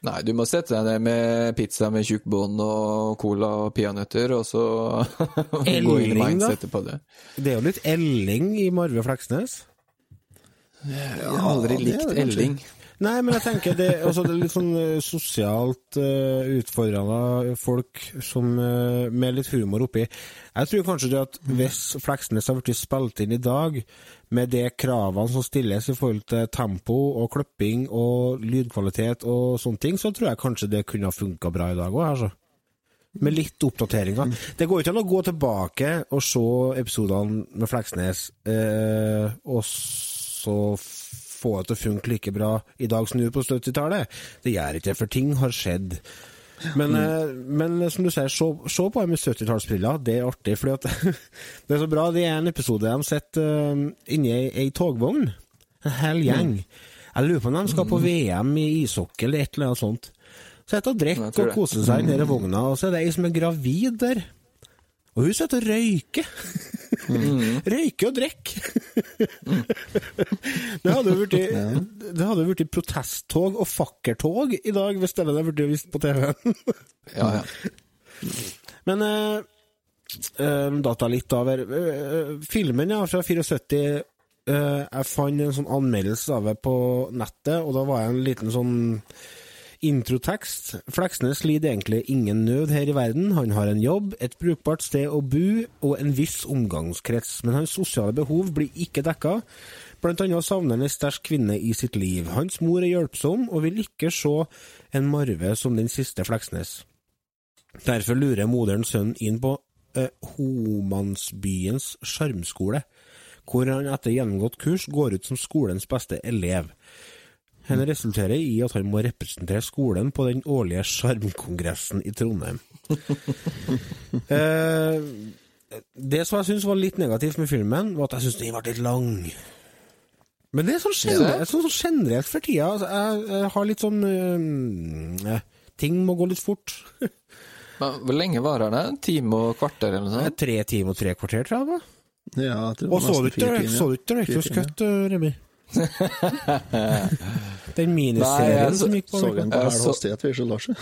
Nei, du må sette deg ned med pizza med tjukk bånd og cola og peanøtter, og så gå inn i mindsettet på det. Det er jo litt Elling i Marve Fleksnes. Jeg har aldri ja, likt. Elling. Nei, men jeg tenker det, altså, det er litt sånn eh, sosialt uh, utfordrende folk som, uh, med litt humor oppi. Jeg tror kanskje det at hvis Fleksnes har blitt spilt inn i dag, med de kravene som stilles i forhold til tempo og klipping og lydkvalitet og sånne ting, så tror jeg kanskje det kunne ha funka bra i dag òg, altså. Med litt oppdateringer. Det går ikke an å gå tilbake og se episodene med Fleksnes, eh, og så få det til å funke like bra i dag som det gjorde på 70-tallet. Det gjør ikke det, for ting har skjedd. Men, mm. men som du sier, se, se på dem med 70-tallsbriller, det er artig. For det er så bra. Det er en episode de sitter uh, inni ei, ei togvogn, en hel gjeng. Jeg lurer på om de skal på VM i ishockey eller et eller annet sånt. Så sitter og Jeg drikker og koser seg nede i vogna, og så er det ei som er gravid der. Og hun sitter og røyker. røyker og drikker. det hadde jo blitt Det hadde jo blitt protesttog og fakkertog i dag, hvis det hadde blitt vist på TV-en. Ja, ja. Men uh, uh, data litt over uh, Filmen ja, fra 74 eh, Jeg fant en sånn anmeldelse av det på nettet, og da var jeg en liten sånn introtekst. Fleksnes lider egentlig ingen nød her i verden. Han har en jobb, et brukbart sted å bo og en viss omgangskrets, men hans sosiale behov blir ikke dekka. Blant annet savner han en sterk kvinne i sitt liv. Hans mor er hjelpsom og vil ikke se en Marve som den siste Fleksnes. Derfor lurer moderen sønnen inn på eh, Homansbyens sjarmskole, hvor han etter gjennomgått kurs går ut som skolens beste elev. Henne resulterer i at han må representere skolen på den årlige sjarmkongressen i Trondheim. eh, det som jeg syns var litt negativt med filmen, var at jeg syns den ble litt lang. Men det er sånn generelt, sånn, sånn generelt for tida. Altså, jeg, jeg har litt sånn eh, eh, Ting må gå litt fort. Men Hvor lenge varer det? En time og kvarter eller noe sånt? Tre timer og tre kvarter, tror jeg. Ja, jeg tror Og så du ikke Directors. Cut, uh, Remi? Den miniserien som gikk på Så den på hel så- hastighet, vi, så Lars.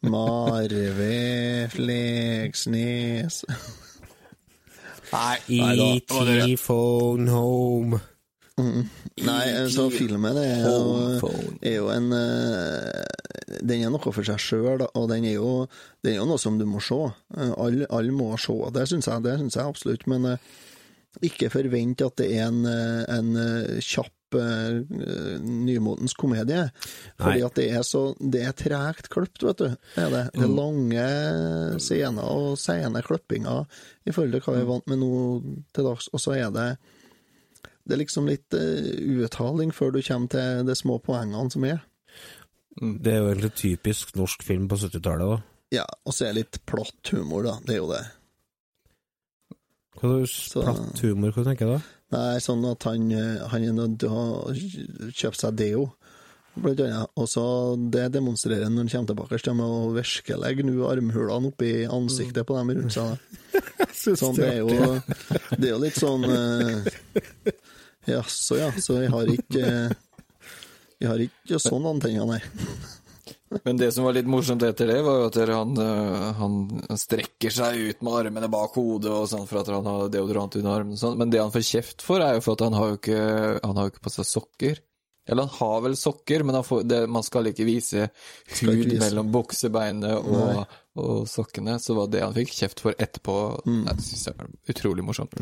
Marve Fleksnes Nei. ET Phone Home. Nei, så filmen er jo, er jo en eh, Den er noe for seg sjøl, og den er, jo, den er jo noe som du må se. Eh, Alle all må se det, syns jeg, det synes jeg absolutt. Men eh, ikke forvent at det er en, eh, en eh, kjapp eh, nymotens komedie. Fordi Nei. at det er så Det er tregt klipt, vet du. Det er det. Det er lange scener og sene klippinger i forhold til hva vi er vant med nå til dags. Og så er det det er liksom litt uh, uttaling før du kommer til de små poengene som er. Det er jo egentlig typisk norsk film på 70-tallet. da. Ja, og så er det litt platt humor, da. Det er jo det. Hva slags platt humor, hva tenker du da? Nei, sånn at han, eh, han er nødt til å kjøpe seg deo, blant annet. Og så det demonstrerer han når han kommer tilbake til med å virkelig gnu armhulene oppi ansiktet på dem rundt seg. Sånn, det er jo, det er jo litt sånn eh, Jaså, ja. Så jeg har ikke eh, Jeg har ikke sånn antenner, nei. Men det som var litt morsomt etter det, var jo at han, øh, han strekker seg ut med armene bak hodet og sånn for at han har deodorant under armene og sånn, men det han får kjeft for, er jo for at han har jo ikke, han har jo ikke på seg sokker. Eller han har vel sokker, men han får, det, man skal ikke vise hud ikke vise. mellom buksebeinet og, og sokkene, så var det han fikk kjeft for etterpå. Mm. Det synes jeg var utrolig morsomt.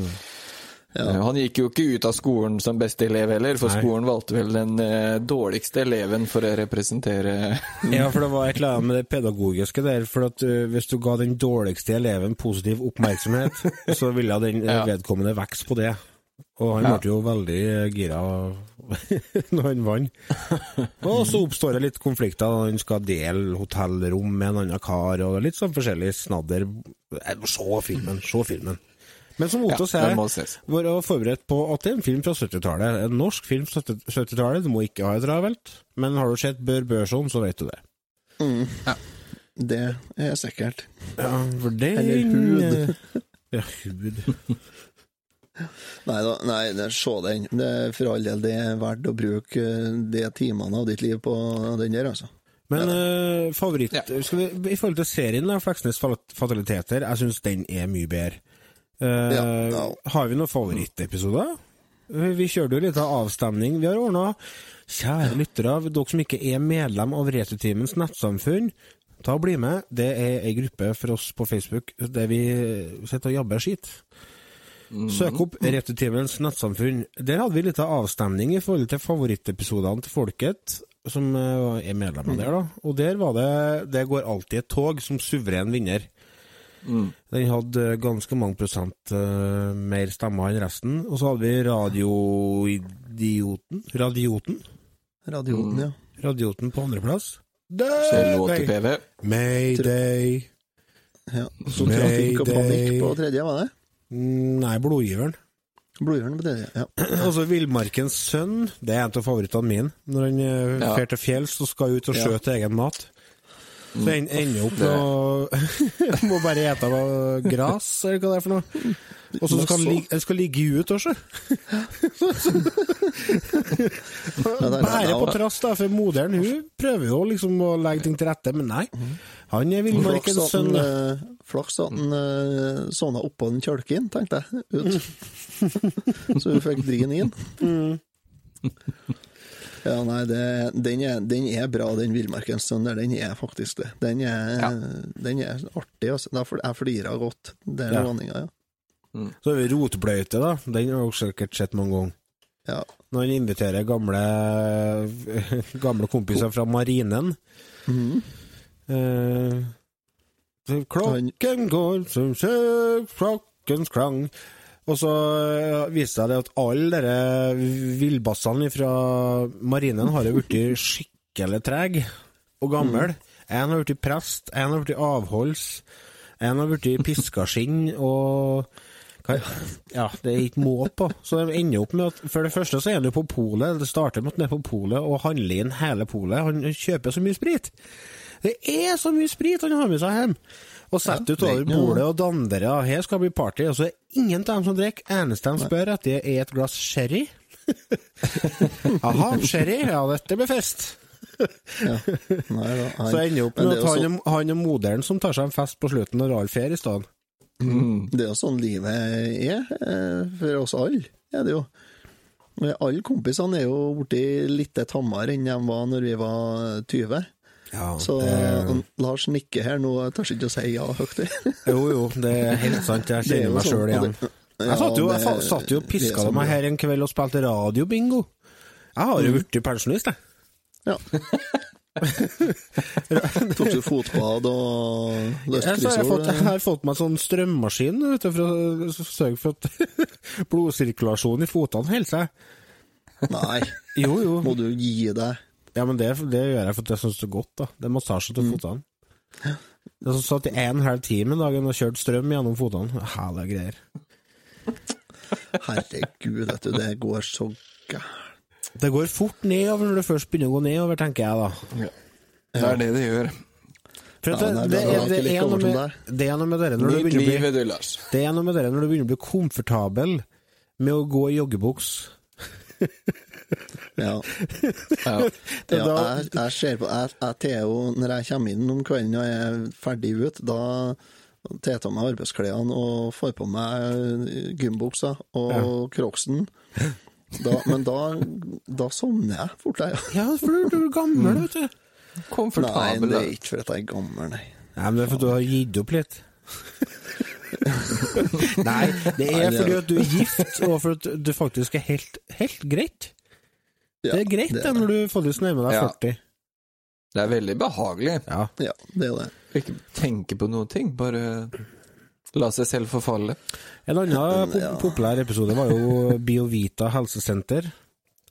Ja. Eh, Han gikk jo ikke ut av skolen som beste elev heller, for Nei. skolen valgte vel den eh, dårligste eleven for å representere Ja, for det var et eller annet med det pedagogiske der. For at uh, hvis du ga den dårligste eleven positiv oppmerksomhet, så ville den Ja. vedkommende vokse på det. Og han Ja. ble jo veldig gira når han vant. Og så oppstår det litt konflikter. når Han skal dele hotellrom med en annen kar, og litt sånn forskjellig snadder. Eh, Se filmen, se filmen. Men som Otto Ja, var forberedt på at det er en film fra 70-tallet. En norsk film fra 70 70-tallet. Du må ikke ha det travelt. Men har du sett Bør Børson, så vet du det. Ja, Det er sikkert. Ja, for det Eller hud. Ja, hud. Nei da, nei, se den. Det er for all del det er verdt å bruke eh, de timene av ditt liv på den der, altså. Men eh, favoritt Ja. skal vi, I forhold til serien, da, Fleksnes fataliteter, jeg syns den er mye bedre. Eh, Ja, ja. Har vi noen favorittepisoder? Vi kjørte jo litt av avstemning. Vi har ordna Kjære lyttere, dere som ikke er medlem av Returteamens nettsamfunn, ta og bli med. Det er ei gruppe for oss på Facebook der vi sitter og jabber skit. Søk opp Returteamens nettsamfunn. Der hadde vi litt av avstemning i forhold til favorittepisodene til folket, som eh, er medlemmer der, da. Og der var det Det går alltid et tog som suveren vinner. Den hadde eh, ganske mange prosent uh, mer stemmer enn resten. Og så hadde vi Radioidioten Radioten? Radioten, ja. Radioten på andreplass. Mayday! Mayday. ja. Så trafikk og panikk på tredje, var det? Mm, Nei, Blodgiveren. Blodgiveren på tredje, ja. Altså Villmarkens sønn, det er en av favorittene mine. Når han uh, Ja. fer til fjells og skal ut og Ja. egen mat. Så han ender opp med å Må bare ete av gras, eller hva det er for noe. Og så skal han ligge, ligge ut også. Bære på trass, da, for moderen hun prøver jo liksom å legge ting til rette, men nei. Han er villmarkens sønn. eh, flaks at han uh, sovna oppå den kjølken, tenkte jeg. Ut. Så hun fikk drien inn. inn. Ja, nei, det, den, er, den er bra, den Villmarkens sønner. Den er faktisk det. Den er, den er artig, altså. Jeg flirer godt. Det er Ja. ordninga, ja. Så har vi Rotbløyte, da. Den har dere sikkert sett mange ganger. ja. Når han inviterer gamle, gamle kompiser fra marinen. Mm. Eh, klokken går som sjø, klokkens klang Og så viste det seg at alle de villbassene fra marinen har jo blitt skikkelig trege og gamle. En har blitt prest, en har blitt avholds, en har blitt piskaskinn og ja, det er ikke måte på. Så de ender opp med at For det første så er han jo på polet. Det starter med at han er på polet og handler inn hele polet. Han kjøper så mye sprit. Det er så mye sprit han har med seg hjem! Og setter Ja, utover det er bordet og dandere, og her skal det bli party. Og så er ingen av dem som drikker. Eneste de spør etter, er et glass sherry. Jaha, sherry? Ja, dette blir fest. ja. Nei, da, Så ender opp med at han, sånn- han er moderen som tar seg en fest på slutten når Ralf er i stedet. Det er jo sånn livet er, eh, for oss alle, er det jo. Alle kompisene er jo blitt litt tammere enn de var når vi var 20. Ja, Så det, Lars nikker her nå, jeg tør ikke å si ja høyt. jo, jo, det er helt sant. Jeg er kjenner meg sånn, sjøl igjen. det- Jeg satt jo, jeg satt jo og piska sånn meg er. her en kveld og spilte radiobingo. Jeg har jo blitt pensjonist, jeg. Ja. Tok du fotbad og løst har jeg, fått, jeg kryssord? har fått meg sånn strømmaskin vet du, for å sørge for at blodsirkulasjonen i fotene holder seg. Nei, Jo, jo. må du gi deg? Ja, men det, det gjør jeg for at jeg syns det er godt. da. Det er massasje til fotene. Jeg satt i en halv time dagen og kjørte strøm gjennom fotene. Herlige greier. Herregud, vet du, det går så gærent. Det går fort nedover når det først begynner å gå nedover, tenker jeg da. Det er det det gjør. Ja, det, det, det er, noe med. Det er noe med dere når du begynner å bli komfortabel med å gå i joggebuks. Ja. Ja. Det er Ja, jeg, jeg ser på jeg, jeg jo, Når jeg kommer inn om kvelden og er ferdig ut, da tar jeg av meg arbeidsklærne og får på meg gymbuksa og crocsen. Da, men da, da sovner jeg fort, jeg. Ja, for du, du er gammel, vet du. Nei, det er ikke for at jeg er gammel, nei. Nei, men det er fordi du har gitt opp litt. Nei, det er fordi at du er gift, og for at du faktisk er helt, helt greit. Ja, Det er greit det, det, når du faktisk nærmer deg Ja. 40. Det er veldig behagelig. Ja. ja, det er det. Ikke tenke på noen ting, bare la seg selv forfalle. En annen po Ja. populær episode var jo Biovita helsesenter.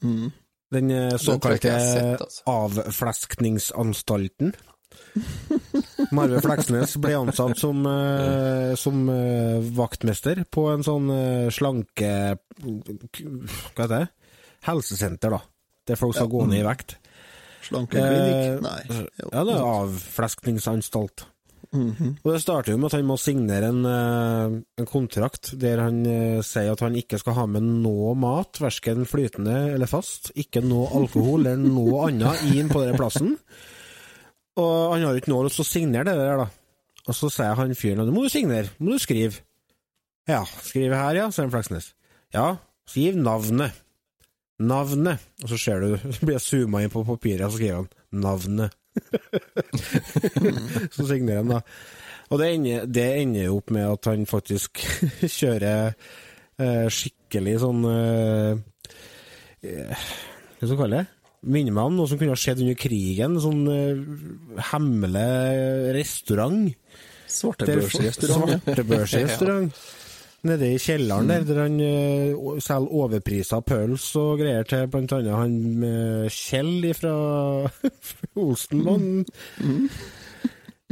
Mm. Den eh, såkalte altså. avfleskningsanstalten. Marve Fleksnes ble ansatt som, uh, som uh, vaktmester på en sånn uh, slanke... Hva heter det? Helsesenter, da. Der folk som skal gå ned i vekt. Slankeklinikk? Eh, Nei. Jo. Ja, det er avfleskningsanstalt. Og Det starter jo med at han må signere en, eh, en kontrakt der han eh, sier at han ikke skal ha med noe mat, verken flytende eller fast, ikke noe alkohol eller noe annet inn på den plassen. Og han har jo ikke noe lyst til å signere det der, da. Og så sier han fyren at du må du signere, må du skrive. Ja, skrive her, ja, sier Fleksnes. Ja, skriv navnet. Navnet. Og så ser du, så blir jeg zooma inn på papiret, og så skriver han navnet. så signerer han, da. Og det ender, det ender jo opp med at han faktisk kjører eh, skikkelig sånn eh, eh, Hva skal man kalle det? Minner meg om noe som kunne ha skjedd under krigen. Sånn eh, hemmelig restaurant. Svartebørsrestaurant. Svartebørsrestaurant. Nede i kjelleren der, der han uh, selger overprisa pølse og greier til blant annet han uh, Kjell fra Olsenbanden.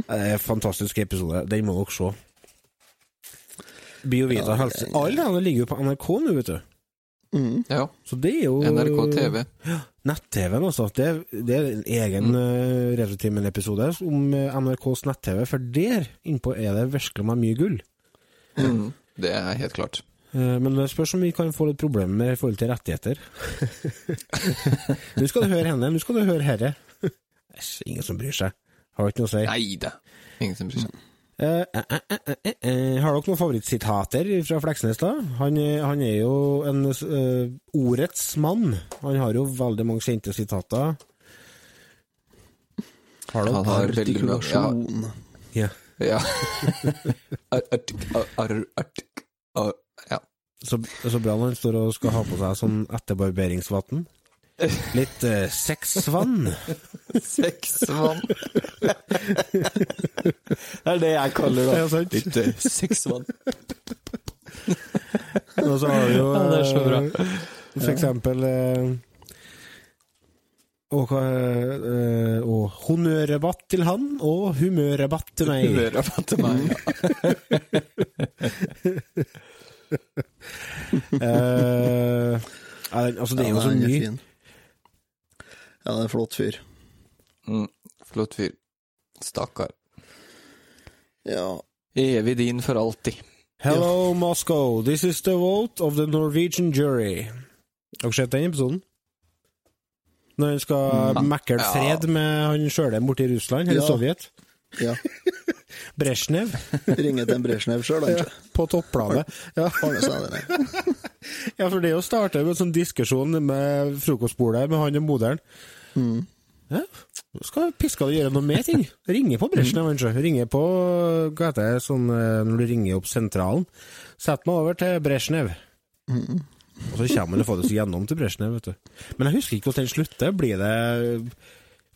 Det er en fantastisk episode. Den må dere se. Biovita Ja, helse. det- Alle de ligger jo på NRK nå, vet du. Mm. Ja. Så det er jo NRK TV. Nett-TV-en, altså. Det, det er en egen mm. Retrotimen-episode om eh, NRKs nett-TV, for der innpå er det virkelig meg mye gull. Mm. Det er helt klart. Eh, Men det spørs om vi kan få litt problemer med i forhold til rettigheter. Nå skal du høre henne, nå skal du høre herre. Æsj, ingen som bryr seg. Har du ikke noe å si? Nei da. Ingen som bryr seg. Uh, uh, uh. Har dere noen favorittsitater fra Fleksnes, da? Han, han er jo en eh, ordets mann. Han har jo veldig mange kjente sitater. Har dere? Han har veldig Ja. Artikulasjon. Ja. ja. Ar- artik- ar- Ja. Så, så bra når han står og skal ha på seg sånn etterbarberingsvann. Litt eh, sexvann. Sexvann. det er det jeg kaller det. Ja, sant. Litt eh, sexvann. Og så har vi jo Ja, det er så bra. eh, For eksempel eh, og, eh, og honnørrabatt til han, og humørrabatt til meg. Humørrabatt til meg. Eh, eh, altså, det er jo Ja, så mye. fin. Ja, det er en flott fyr. Mm, flott fyr. Stakkar. Ja. Evig din for alltid. Hello, Moscow. This is the vote of the Norwegian jury. Har dere sett den episoden? Når han skal Mm. mekle Ja. fred med han sjøl borte i Russland, eller Ja. Sovjet. Ja. Brezjnev Ringe til en Brezjnev sjøl, ja, på topplanet. Ja. Ja, for det å starte med en sånn diskusjon med frokostbordet med han og moderen Mm. Ja, nå skal Piskade gjøre noe med ting. Ringe på Brezjnev, kanskje. Ringe på hva heter det, sånn eh, når du ringer opp sentralen. Sett meg over til Brezjnev. Mm. Og så kommer han det gjennom til Brezjnev, vet du. Men jeg husker ikke hvordan den slutter. Blir det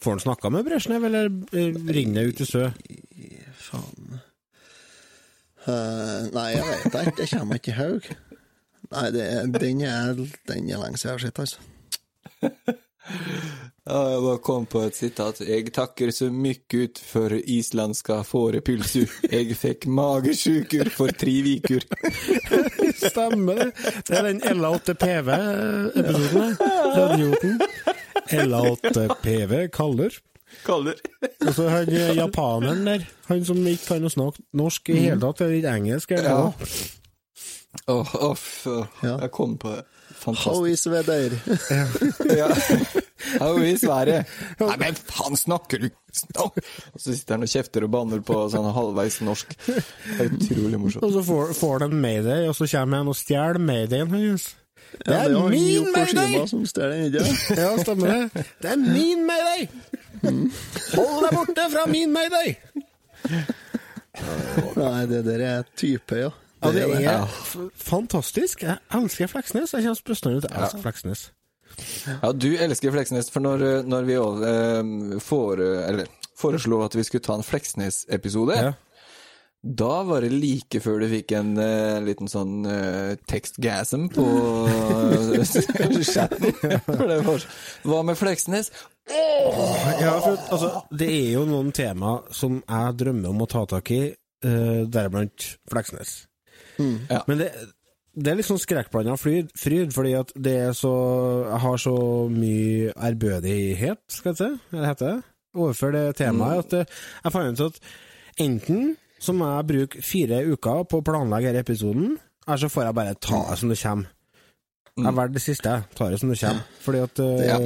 Får han snakka med Brezjnev, eller eh, ringer det ut i sø? Faen. uh, nei, jeg vet ikke. Det kommer ikke i haug. Nei, det den, er, den er lenge siden jeg har sett, altså. Ja, jeg bare kom på et sitat. Jeg takker så mye ut for islandska fårepylsu. Jeg fikk magesjuker for tre uker. Stemmer det. Det er den LA8PV-episoden. Radioten. LA8PV kaller. Kaller. Og så han eh, japaneren der, han som ikke kan å snakke norsk i hele tatt, eller engelsk. Eller noe. Åh, uff. Ja. Jeg kom på det. How is weather? Ja. How is været? Nei, men faen, snakker du Og så sitter han og kjefter og banner på sånn halvveis norsk. Det er utrolig morsomt. Og så får, får han mayday, og så kommer han og stjeler maydayen hans. Det Ja, er min mayday! som stjeler ikke? Ja, stemmer det. Det er min mayday! Hold deg borte fra min mayday! Nei, det der er type, ja. Ja, det det. er f- fantastisk. Jeg elsker Fleksnes. Jeg kommer bestandig til å elske Fleksnes. Ja, du elsker Fleksnes, for når, når vi eh, får, eller, foreslo at vi skulle ta en Fleksnes-episode, Ja. Da var det like før du fikk en uh, liten sånn uh, tekstgasm på chatten. For det var Hva med Fleksnes? Ja, for altså, det er jo noen tema som jeg drømmer om å ta tak i, uh, deriblant Fleksnes. Ja. Men det, det er litt sånn skrekkblanda fryd, fryd, fordi at det er så Jeg har så mye ærbødighet, skal jeg si, eller heter det, overfor det temaet, at eh, jeg fant ut at Enten så må jeg bruke fire uker på å planlegge denne episoden, eller så får jeg bare ta det som det kommer. Jeg velger det siste. jeg. Tar det som det kommer. Fordi at eh, Ja.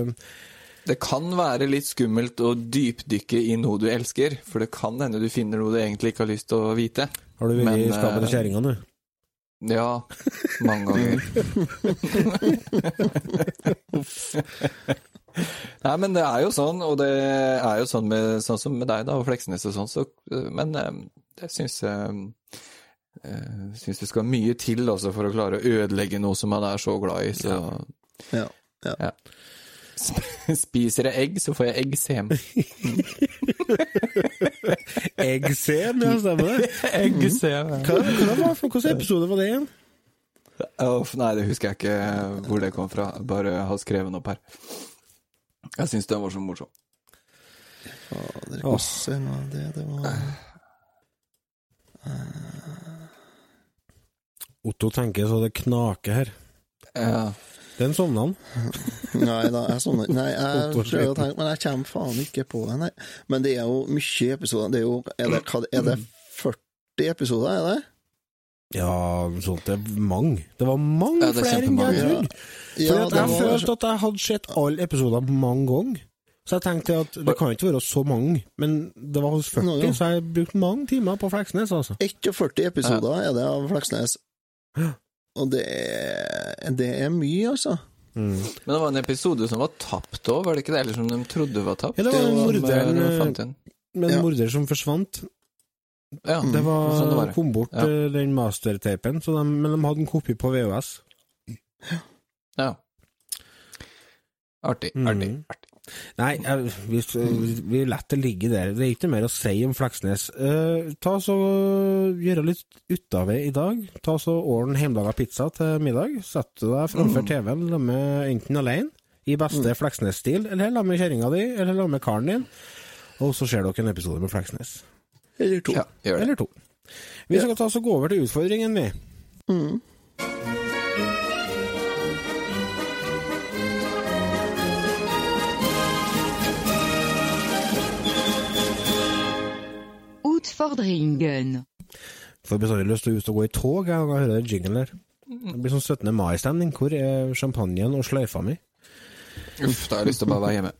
Det kan være litt skummelt å dypdykke i noe du elsker, for det kan hende du finner noe du egentlig ikke har lyst til å vite. Har du vært i skapet til eh, kjerringa du? Ja, mange ganger. Nei, men det er jo sånn, og det er jo sånn, med, sånn som med deg da, og Fleksnes og sånn, så, men eh, jeg syns jeg jeg syns det skal mye til også for å klare å ødelegge noe som man er så glad i, så Ja. ja. Spiser jeg egg, så får jeg eggsem. Eggsem, ja, stemmer det. Eggsem. Hva, hva var, hvilken episode var det igjen? Oh, nei, det husker jeg ikke hvor det kom fra. Bare har skrevet den opp her. Jeg syns den var så morsom. Fader, var det det var Otto tenker så det knaker her. Ja. Den sovna han. Nei da, jeg sånn Nei, jeg prøver å tenke, men jeg kommer faen ikke på det, nei. Men det er jo mye episoder. Det er jo Er det, er det 40 episoder, er det? Ja, sånt det er mange. Det var mange Ja, det er flere enn jeg trodde. Ja, For at det jeg var- følte at jeg hadde sett alle episoder mange ganger. Så jeg tenkte at det kan ikke være så mange, men det var hos 40, Nå, ja. så jeg brukte mange timer på Fleksnes, altså. 41 episoder er det av Fleksnes. Og det er, det er mye, altså. Mm. Men det var en episode som var tapt òg, var det ikke det? Eller som de trodde var tapt? Ja, det var en morder igjen. Med en Ja. morder som forsvant. Ja, Det var, sånn det var. kom bort Ja. eh, den mastertapen, de, men de hadde en kopi på VHS. Ja. Artig, Mm. artig, artig. Nei, jeg, vi, vi lar det ligge der. Det er ikke mer å si om Fleksnes. Eh, ta så Gjøre litt ut av det i dag. Ta så Ordn hjemmelaga pizza til middag. Sett deg framfor TV-en med enten alene, i beste Fleksnes-stil, eller la med kjerringa di, eller la med karen din. Og så ser dere en episode med Fleksnes. Eller to. Ja. Eller to. Vi skal ta så gå over til utfordringen, vi. Mm. Utfordringen. Får bestandig lyst til å ut og gå i tog jeg, når jeg hører den jinglen der. Det blir sånn 17. mai-stemning. Hvor er champagnen og sløyfa mi? Uff, da har jeg lyst til å bare være hjemme.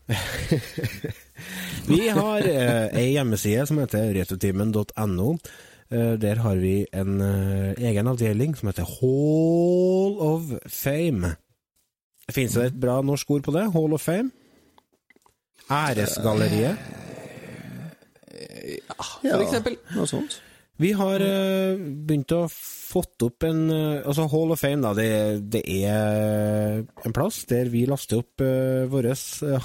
Vi har eh, ei hjemmeside som heter retotimen.no. Eh, der har vi en eh, egen avdeling som heter Hall of Fame. Fins det et bra norsk ord på det? Hall of Fame? Æresgalleriet. Ja, For eksempel. noe sånt. Vi har eh, begynt å fått opp en eh, Altså Hall of Fame, da. Det, det er en plass der vi laster opp uh, våre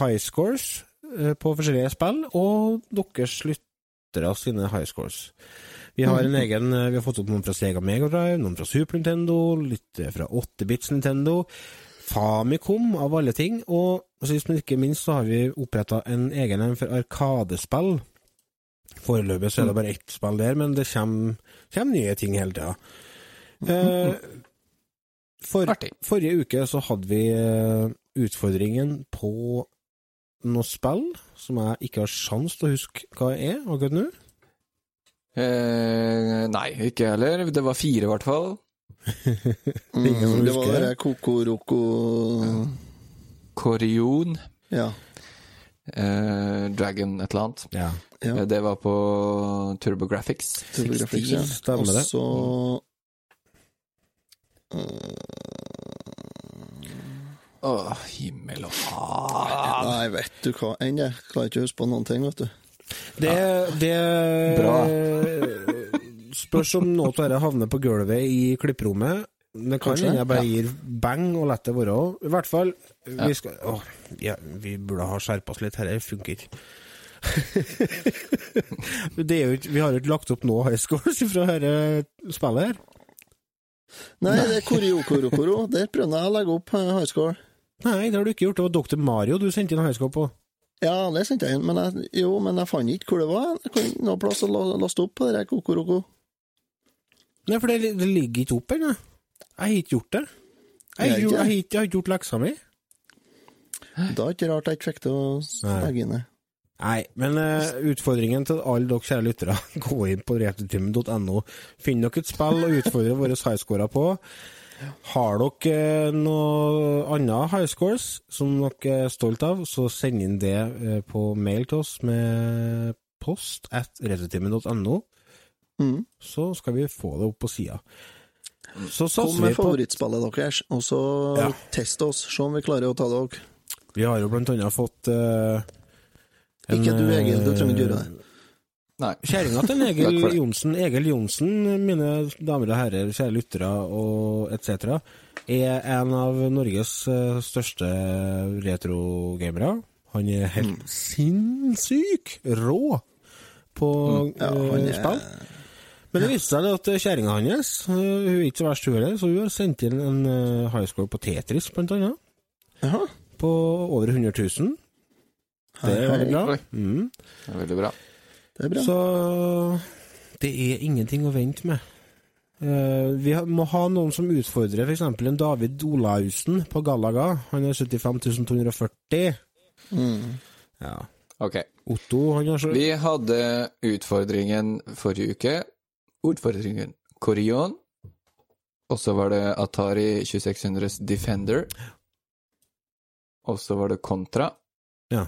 high scores uh, på forskjellige spill, og deres lyttere sine high scores. Vi har en egen eh, Vi har fått opp noen fra Sega Megadrive, noen fra Super Nintendo, litt fra 8-bits Nintendo. Famicom, av alle ting. Og sist, men ikke minst, så har vi oppretta en egen en for Arkadespill. Foreløpig så er det bare ett spill der, men det kommer, kommer nye ting hele tida. Eh, for, forrige uke så hadde vi eh, utfordringen på noe spill som jeg ikke har sjans til å huske hva er akkurat nå. Eh, nei, ikke jeg heller. Det var fire, i hvert fall. Mm, ingen som det var det det? Kokoroko Korion. Ja. Eh, Dragon et eller annet. Ja. ja. Eh, Det var på TurboGraphics. TurboGrafx, ja. stemmer det. Og så Å, himmel og hav. Nei, vet du hva enn det. Klarer ikke å huske på noen ting, vet du. Det, det Bra. spørs om noe av dette havner på gulvet i klipperommet. Det kan hende jeg bare gir bang og lar det være. I hvert fall, Ja. vi, skal, å, ja, vi burde ha skjerpa oss litt. Dette funker ikke. det er jo ikke, vi har jo ikke lagt opp noe high scores fra dette spillet her. Nei, det er Koriokorokoro. Der prøvde jeg å legge opp eh, high score. Nei, det har du ikke gjort. Det var Dr. Mario du sendte inn high score på. Ja, det sendte jeg inn, men jeg, jo, men jeg fant ikke hvor det var. Jeg kan ikke noe plass å laste opp på det der Kokoroko. Nei, for det, det ligger ikke opp ennå. Jeg har ikke gjort det. Jeg Jeg har ikke, gjort leksa mi. Da er det ikke rart jeg ikke fikk til å legge inn det. Nei, men uh, utfordringen til alle dere kjære lyttere, gå inn på retrotimen.no. Finn dere et spill å utfordre våre highscorer på. Har dere uh, noe annet highscores som dere er stolt av, så send inn det uh, på mail til oss med post at retrotimen.no. Mm. Så skal vi få det opp på sida. Så Kom satser med vi på favorittspillet deres, og så Ja. test oss. Se om vi klarer å ta dere. Vi har jo blant annet fått uh, en, Ikke du, Egil, du trenger ikke gjøre eh, det. Nei. Kjerringa til Egil. Johnsen, Egil Johnsen, mine damer og herrer, kjære lyttere og etc., er en av Norges Største største retrogamere. Han er helt Mm. sinnssyk rå på Ja, eh, han er spill. Men det viste seg at kjerringa hans eh, hun er ikke så verst, hun heller, så hun har sendt inn en eh, high score på Tetris, blant annet. Jaha. På over 100 000. Det er veldig bra. Mm. Det er veldig bra. Det er bra. Så det er ingenting å vente med. Eh, vi må ha noen som utfordrer f.eks. en David Olaussen på Gallaga. Han har 75 240. Mm. Ja. Ok. Otto, han har så Vi hadde utfordringen forrige uke. Utfordringen Corion. Og så var det Atari 2600s Defender. Og så var det Contra. Ja.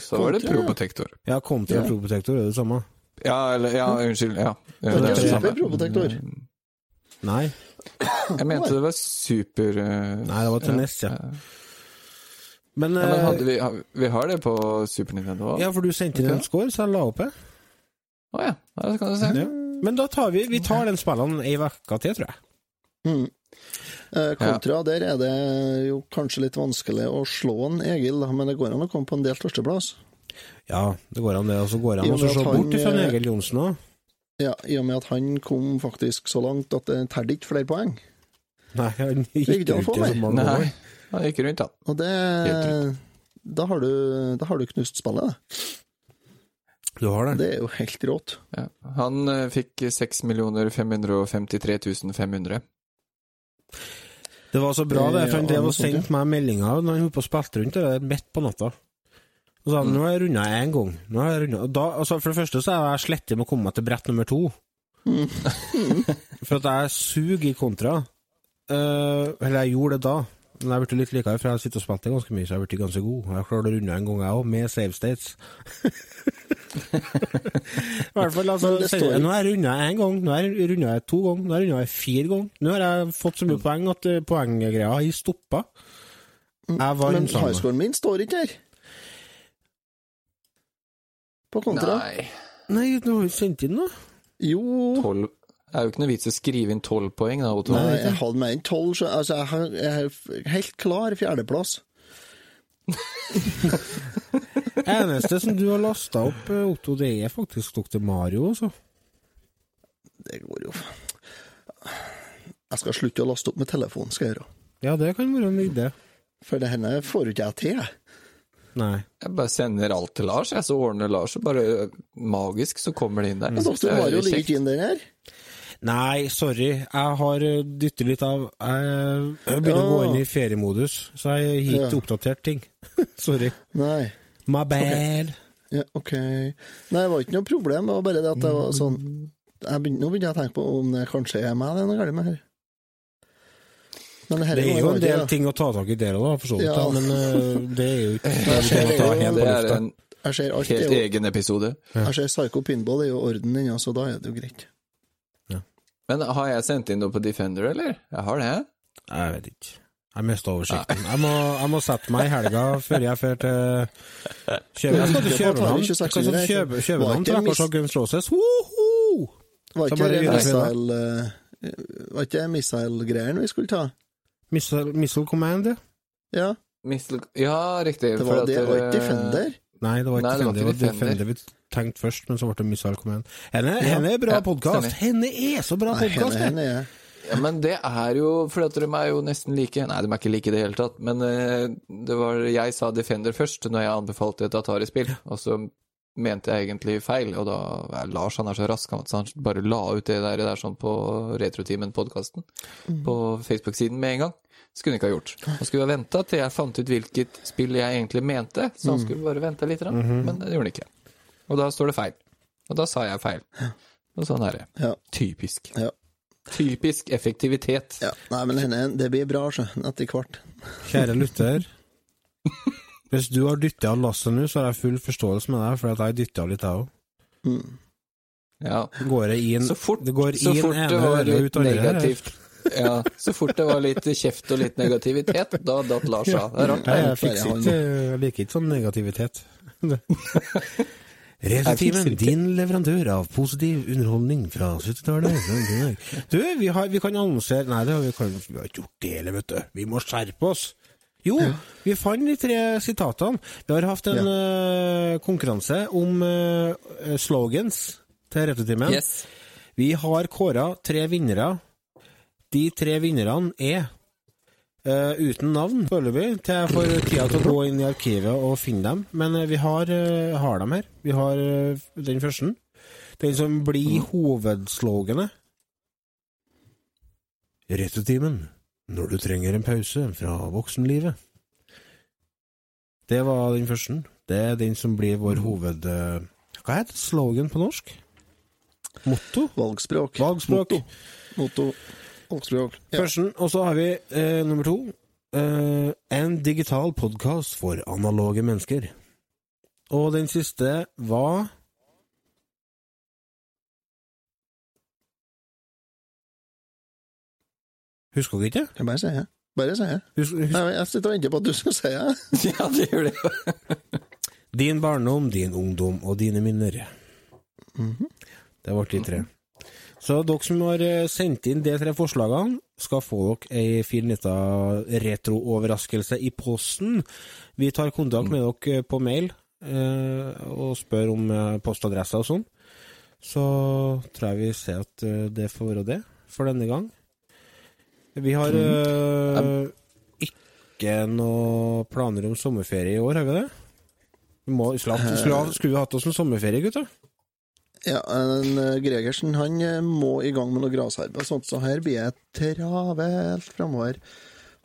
Så var det Probotektor ja. Probotector. Ja, Contra Ja. Probotektor, Proprotector er det samme. Ja, eller Ja, unnskyld. Ja. ja Det er det samme. Probotector. Nei. Jeg mente det var super uh, Nei, det var til NES, ja. Men, Ja, men eh, hadde vi, har- vi har det på Super Nintendo òg? ja, for du sendte inn en score, så jeg la opp det. Å ja. ja, det kan du se. Ja. Men da tar vi Vi tar den spillene ei uke til, tror jeg. Mm. Eh, kontra der er det jo kanskje litt vanskelig å slå en Egil, men det går an å komme på en delt førsteplass. Ja, det går an, det. Og så går an å se bort fra eh, Egil Johnsen òg. Ja, I og med at han kom faktisk så langt at det tærte ikke flere poeng. Nei, han gikk få i så mange år. Han gikk rundt, da. Og det Da har du, da har du knust spillet, da. Du har det. Det er jo helt rått. Ja. Han eh, fikk 6 553 500. Det var så bra, det, for han drev og sendte meg meldinger når han holdt på og spilte rundt det der midt på natta. Og sa nå har jeg runda én gang. Nå har jeg rundet. Da, altså, for det første så er jeg slettig med å komme meg til brett nummer to. for at jeg suger i kontra. Uh, eller jeg gjorde det da. Men jeg ble litt likere, for jeg har sittet og spilt det ganske mye, så jeg ble ganske god. Jeg har klart å runde en gang, jeg òg, med save states. I hvert fall, altså, det står- jeg, nå har jeg runda én gang, nå har jeg runda to ganger, nå har jeg runda fire ganger. Nå har jeg fått så mye poeng at eh, poenggreia har stoppa. Jeg vant Men highscoren min står ikke her. På kontra. Nei. Nei, du har jo sendt inn noe. Jo 12 Det er jo ikke noe vits å skrive inn 12 poeng, da, Otto. Nei, jeg hadde med inn tolv, så altså, jeg har- er helt klar fjerdeplass. Eneste som du har lasta opp, eh, Otto, det er faktisk Dr. Mario, altså. Det går jo Jeg skal slutte å laste opp med telefon, skal jeg gjøre. Ja, det kan være en idé. For det henne får ikke jeg til, jeg. Nei. Jeg bare sender alt til Lars, jeg, så ordner Lars, og bare magisk så kommer det inn der. Men er Mario ligger ikke inn der her. Nei, sorry. Jeg har eh, dyttet litt av Jeg, begynner begynner å gå inn i feriemodus, så jeg har ikke Ja. oppdatert ting. sorry. Nei. My bad. Ja, OK. Nei, det var ikke noe problem, det var bare det at det var sånn jeg begynte, Nå begynner jeg å tenke på om det kanskje er meg det er noe galt med her. Men her Det er jo en del ting å ta tak i der òg, for så vidt, Ja. men eh, det er jo ikke Jeg ser det er, jo- Det er en Jeg ser alt helt jo, egen episode. jeg ser Psycho Pinball er jo i orden ennå, så da er det jo greit. Men har jeg sendt inn noe på Defender, eller? Jeg har det. Jeg vet ikke. Jeg mista oversikten. Jeg må, jeg må sette meg i helga før jeg drar til Kjøp- Jeg skal til Det var København. Jeg skal 2600, til ikke? København til Akkurat Guns Roses. Woho! Var ikke det missile eh, Var ikke det missile-greiene vi skulle ta? Missile, missile Command, ja. Ja, Missile Ja, riktig. det var at det, var ikke Defender. Nei, det var ikke Nei, det var Defender. ikke Defender. Defender vi tenkte først, men så ble det Missile Command. Henne, henne er bra Ja, podkast! Henne er så bra podkast! er Ja, men det er jo fordi at de er jo nesten like. Nei, de er ikke like i det hele tatt. Men eh, det var Jeg sa Defender først når jeg anbefalte et Atari-spill. Og så mente jeg egentlig feil, og da ja, Lars han er så rask, han- så han bare la ut det der, der sånn på Retrotimen-podkasten på Facebook-siden med en gang. Skulle han ikke ha gjort. Han skulle ha venta til jeg fant ut hvilket spill jeg egentlig mente, så han skulle bare vente litt, grann, men det gjorde han ikke. Og da står det feil. Og da sa jeg feil. Og sånn er det. Ja. Typisk. Ja. Typisk effektivitet. ja. Nei, men henne, det blir bra, så, etter hvert. Kjære lytter. Hvis du har dytta av lasset nå, så har jeg full forståelse med deg, for at jeg dytta litt, jeg òg. Mm. Ja. Går det inn Så fort, det går så inn fort ene det var øret ut andre her. ja, Så fort det var litt kjeft og litt negativitet, da datt Lars av. Det er rart. Nei, jeg fikser ikke Jeg liker ikke sånn negativitet. Retrotimen, din leverandør av positiv underholdning fra 70-tallet. Du, vi, har, vi kan annonsere Nei, det har vi, kan, vi har ikke gjort det, heller, vet du. Vi må skjerpe oss. Jo, vi fant de tre sitatene. Vi har hatt en eh, konkurranse om uh, slogans til Retrotimen. Yes. Vi har kåra tre vinnere. De tre vinnerne er Uh, uten navn foreløpig, til jeg får tida til å gå inn i arkivet og finne dem. Men uh, vi har, uh, har dem her. Vi har den første. Den som blir hovedsloganet. Retrotimen. Når du trenger en pause fra voksenlivet. Det var den første. Det er den som blir vår hoved... Hva Hva heter slogan på norsk? Motto? Valgspråk. Valgspråk. Motto. Motto. Valgspråk. Ja. Førsten, og så har vi eh, nummer to. Eh, en digital podkast for analoge mennesker. Og den siste var Husker du ikke? Jeg bare sier det. Bare sier det. Jeg, jeg sitter og venter på at du skal si det. Ja, det gjør det. din barndom, din ungdom og dine minner. Det ble de tre. Så dere som har eh, sendt inn de tre forslagene, skal få dere ei fin lita retrooverraskelse i posten. Vi tar kontakt med dere på mail eh, og spør om postadresser og sånn. Så tror jeg vi ser at eh, det får være det for denne gang. Vi har eh, ikke noe planer om sommerferie i år, har vi det? Vi må, hatt- skulle, hatt oss en sommerferie, gutter? Ja, en, eh, Gregersen han eh, må i gang med noe grasarbeid sånt, så her blir det travelt framover.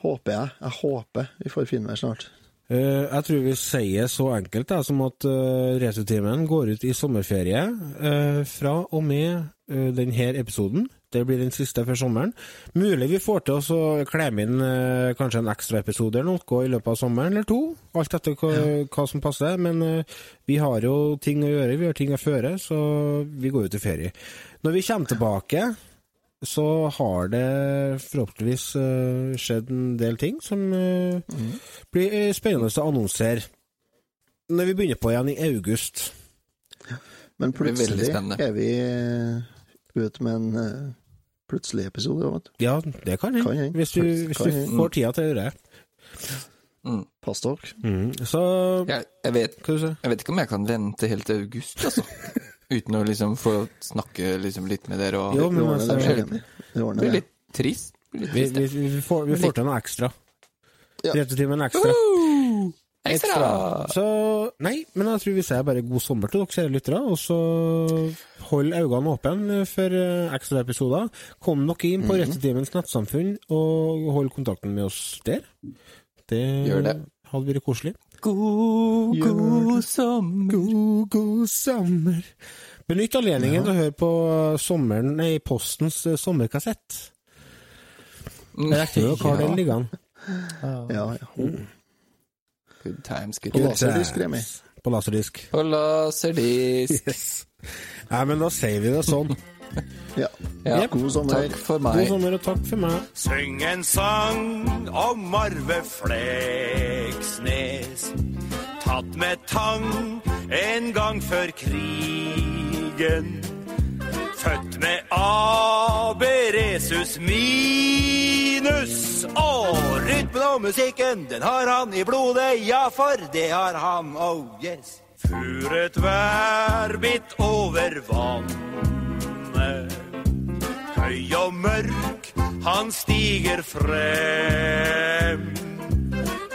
Håper jeg. Jeg håper vi får finvær snart. Uh, jeg tror vi sier så enkelt da, som at uh, Returtimen går ut i sommerferie uh, fra og med uh, denne episoden. Det blir den siste før sommeren. Mulig vi får til oss å klemme inn eh, kanskje en ekstraepisode eller noe i løpet av sommeren, eller to. Alt etter hva, hva som passer. Men eh, vi har jo ting å gjøre, vi har ting å føre, så vi går ut i ferie. Når vi kommer tilbake, så har det forhåpentligvis eh, skjedd en del ting som mm. blir eh, spennende å annonsere når vi begynner på igjen i august. Men plutselig er vi eh, ute med en eh, plutselig episode. vet. Ja, det kan Kan hende. Hvis, du, hvis du får tida til å gjøre det. Pass dere. Mm. Så Jeg, jeg, vet, jeg vet ikke om jeg kan vente helt til august, altså. Uten å liksom få snakke liksom litt med dere og Jo, Vi men ordner det. altså, Jimmy. Det ordner blir det. litt trist. Blir litt trist, vi, vi, får, vi får til noe ekstra. Ja. Returtimen ekstra. Woo! Ekstra! Så Nei, men jeg tror vi sier bare god sommer til dere, kjære lyttere. Og så hold øynene åpne for eh, ekstraepisoder. Kom dere inn på Returtimens nettsamfunn og hold kontakten med oss der. Det, det. hadde vært koselig. God, god sommer. God, god sommer. Benytt anledningen til å høre på sommeren, nei, Postens eh, sommerkassett. Jeg regner med dere har den liggende. Ja, ja. Good times, good På laserdisk, Remi. På laserdisk. På laserdisk. Yes. Nei, men da sier vi det sånn. Ja. Ja. God sommer. Takk for God meg. sommer, og takk for meg. Syng en sang om Arve Fleksnes. Tatt med tang en gang før krigen. Født med aberesus minus. Og rytmen og musikken, den har han i blodet, ja, for det har han, oh yes. Furet værbitt over vannet. Høy og mørk, han stiger frem.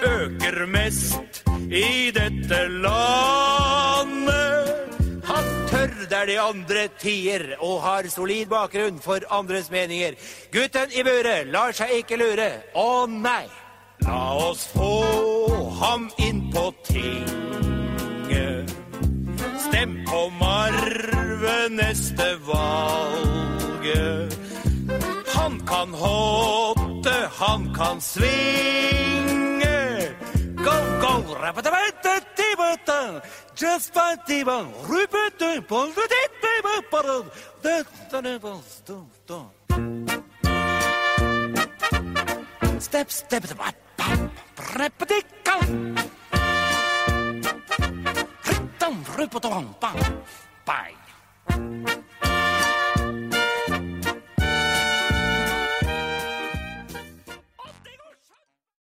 Øker mest i dette landet. Er de andre tier og har solid bakgrunn for andres meninger. Gutten i buret lar seg ikke lure. Å nei! La oss få ham inn på tinget. Stem på Marve neste valget. Han kan hotte, han kan svinge. Go, go, rappatabata, Bebertan, just by Demon, Rupert Temple, the Dead Baby Bottle, the Thunderbolts, don't, don't. Step, step, step bat, step, step Ritum, step. pop, bye.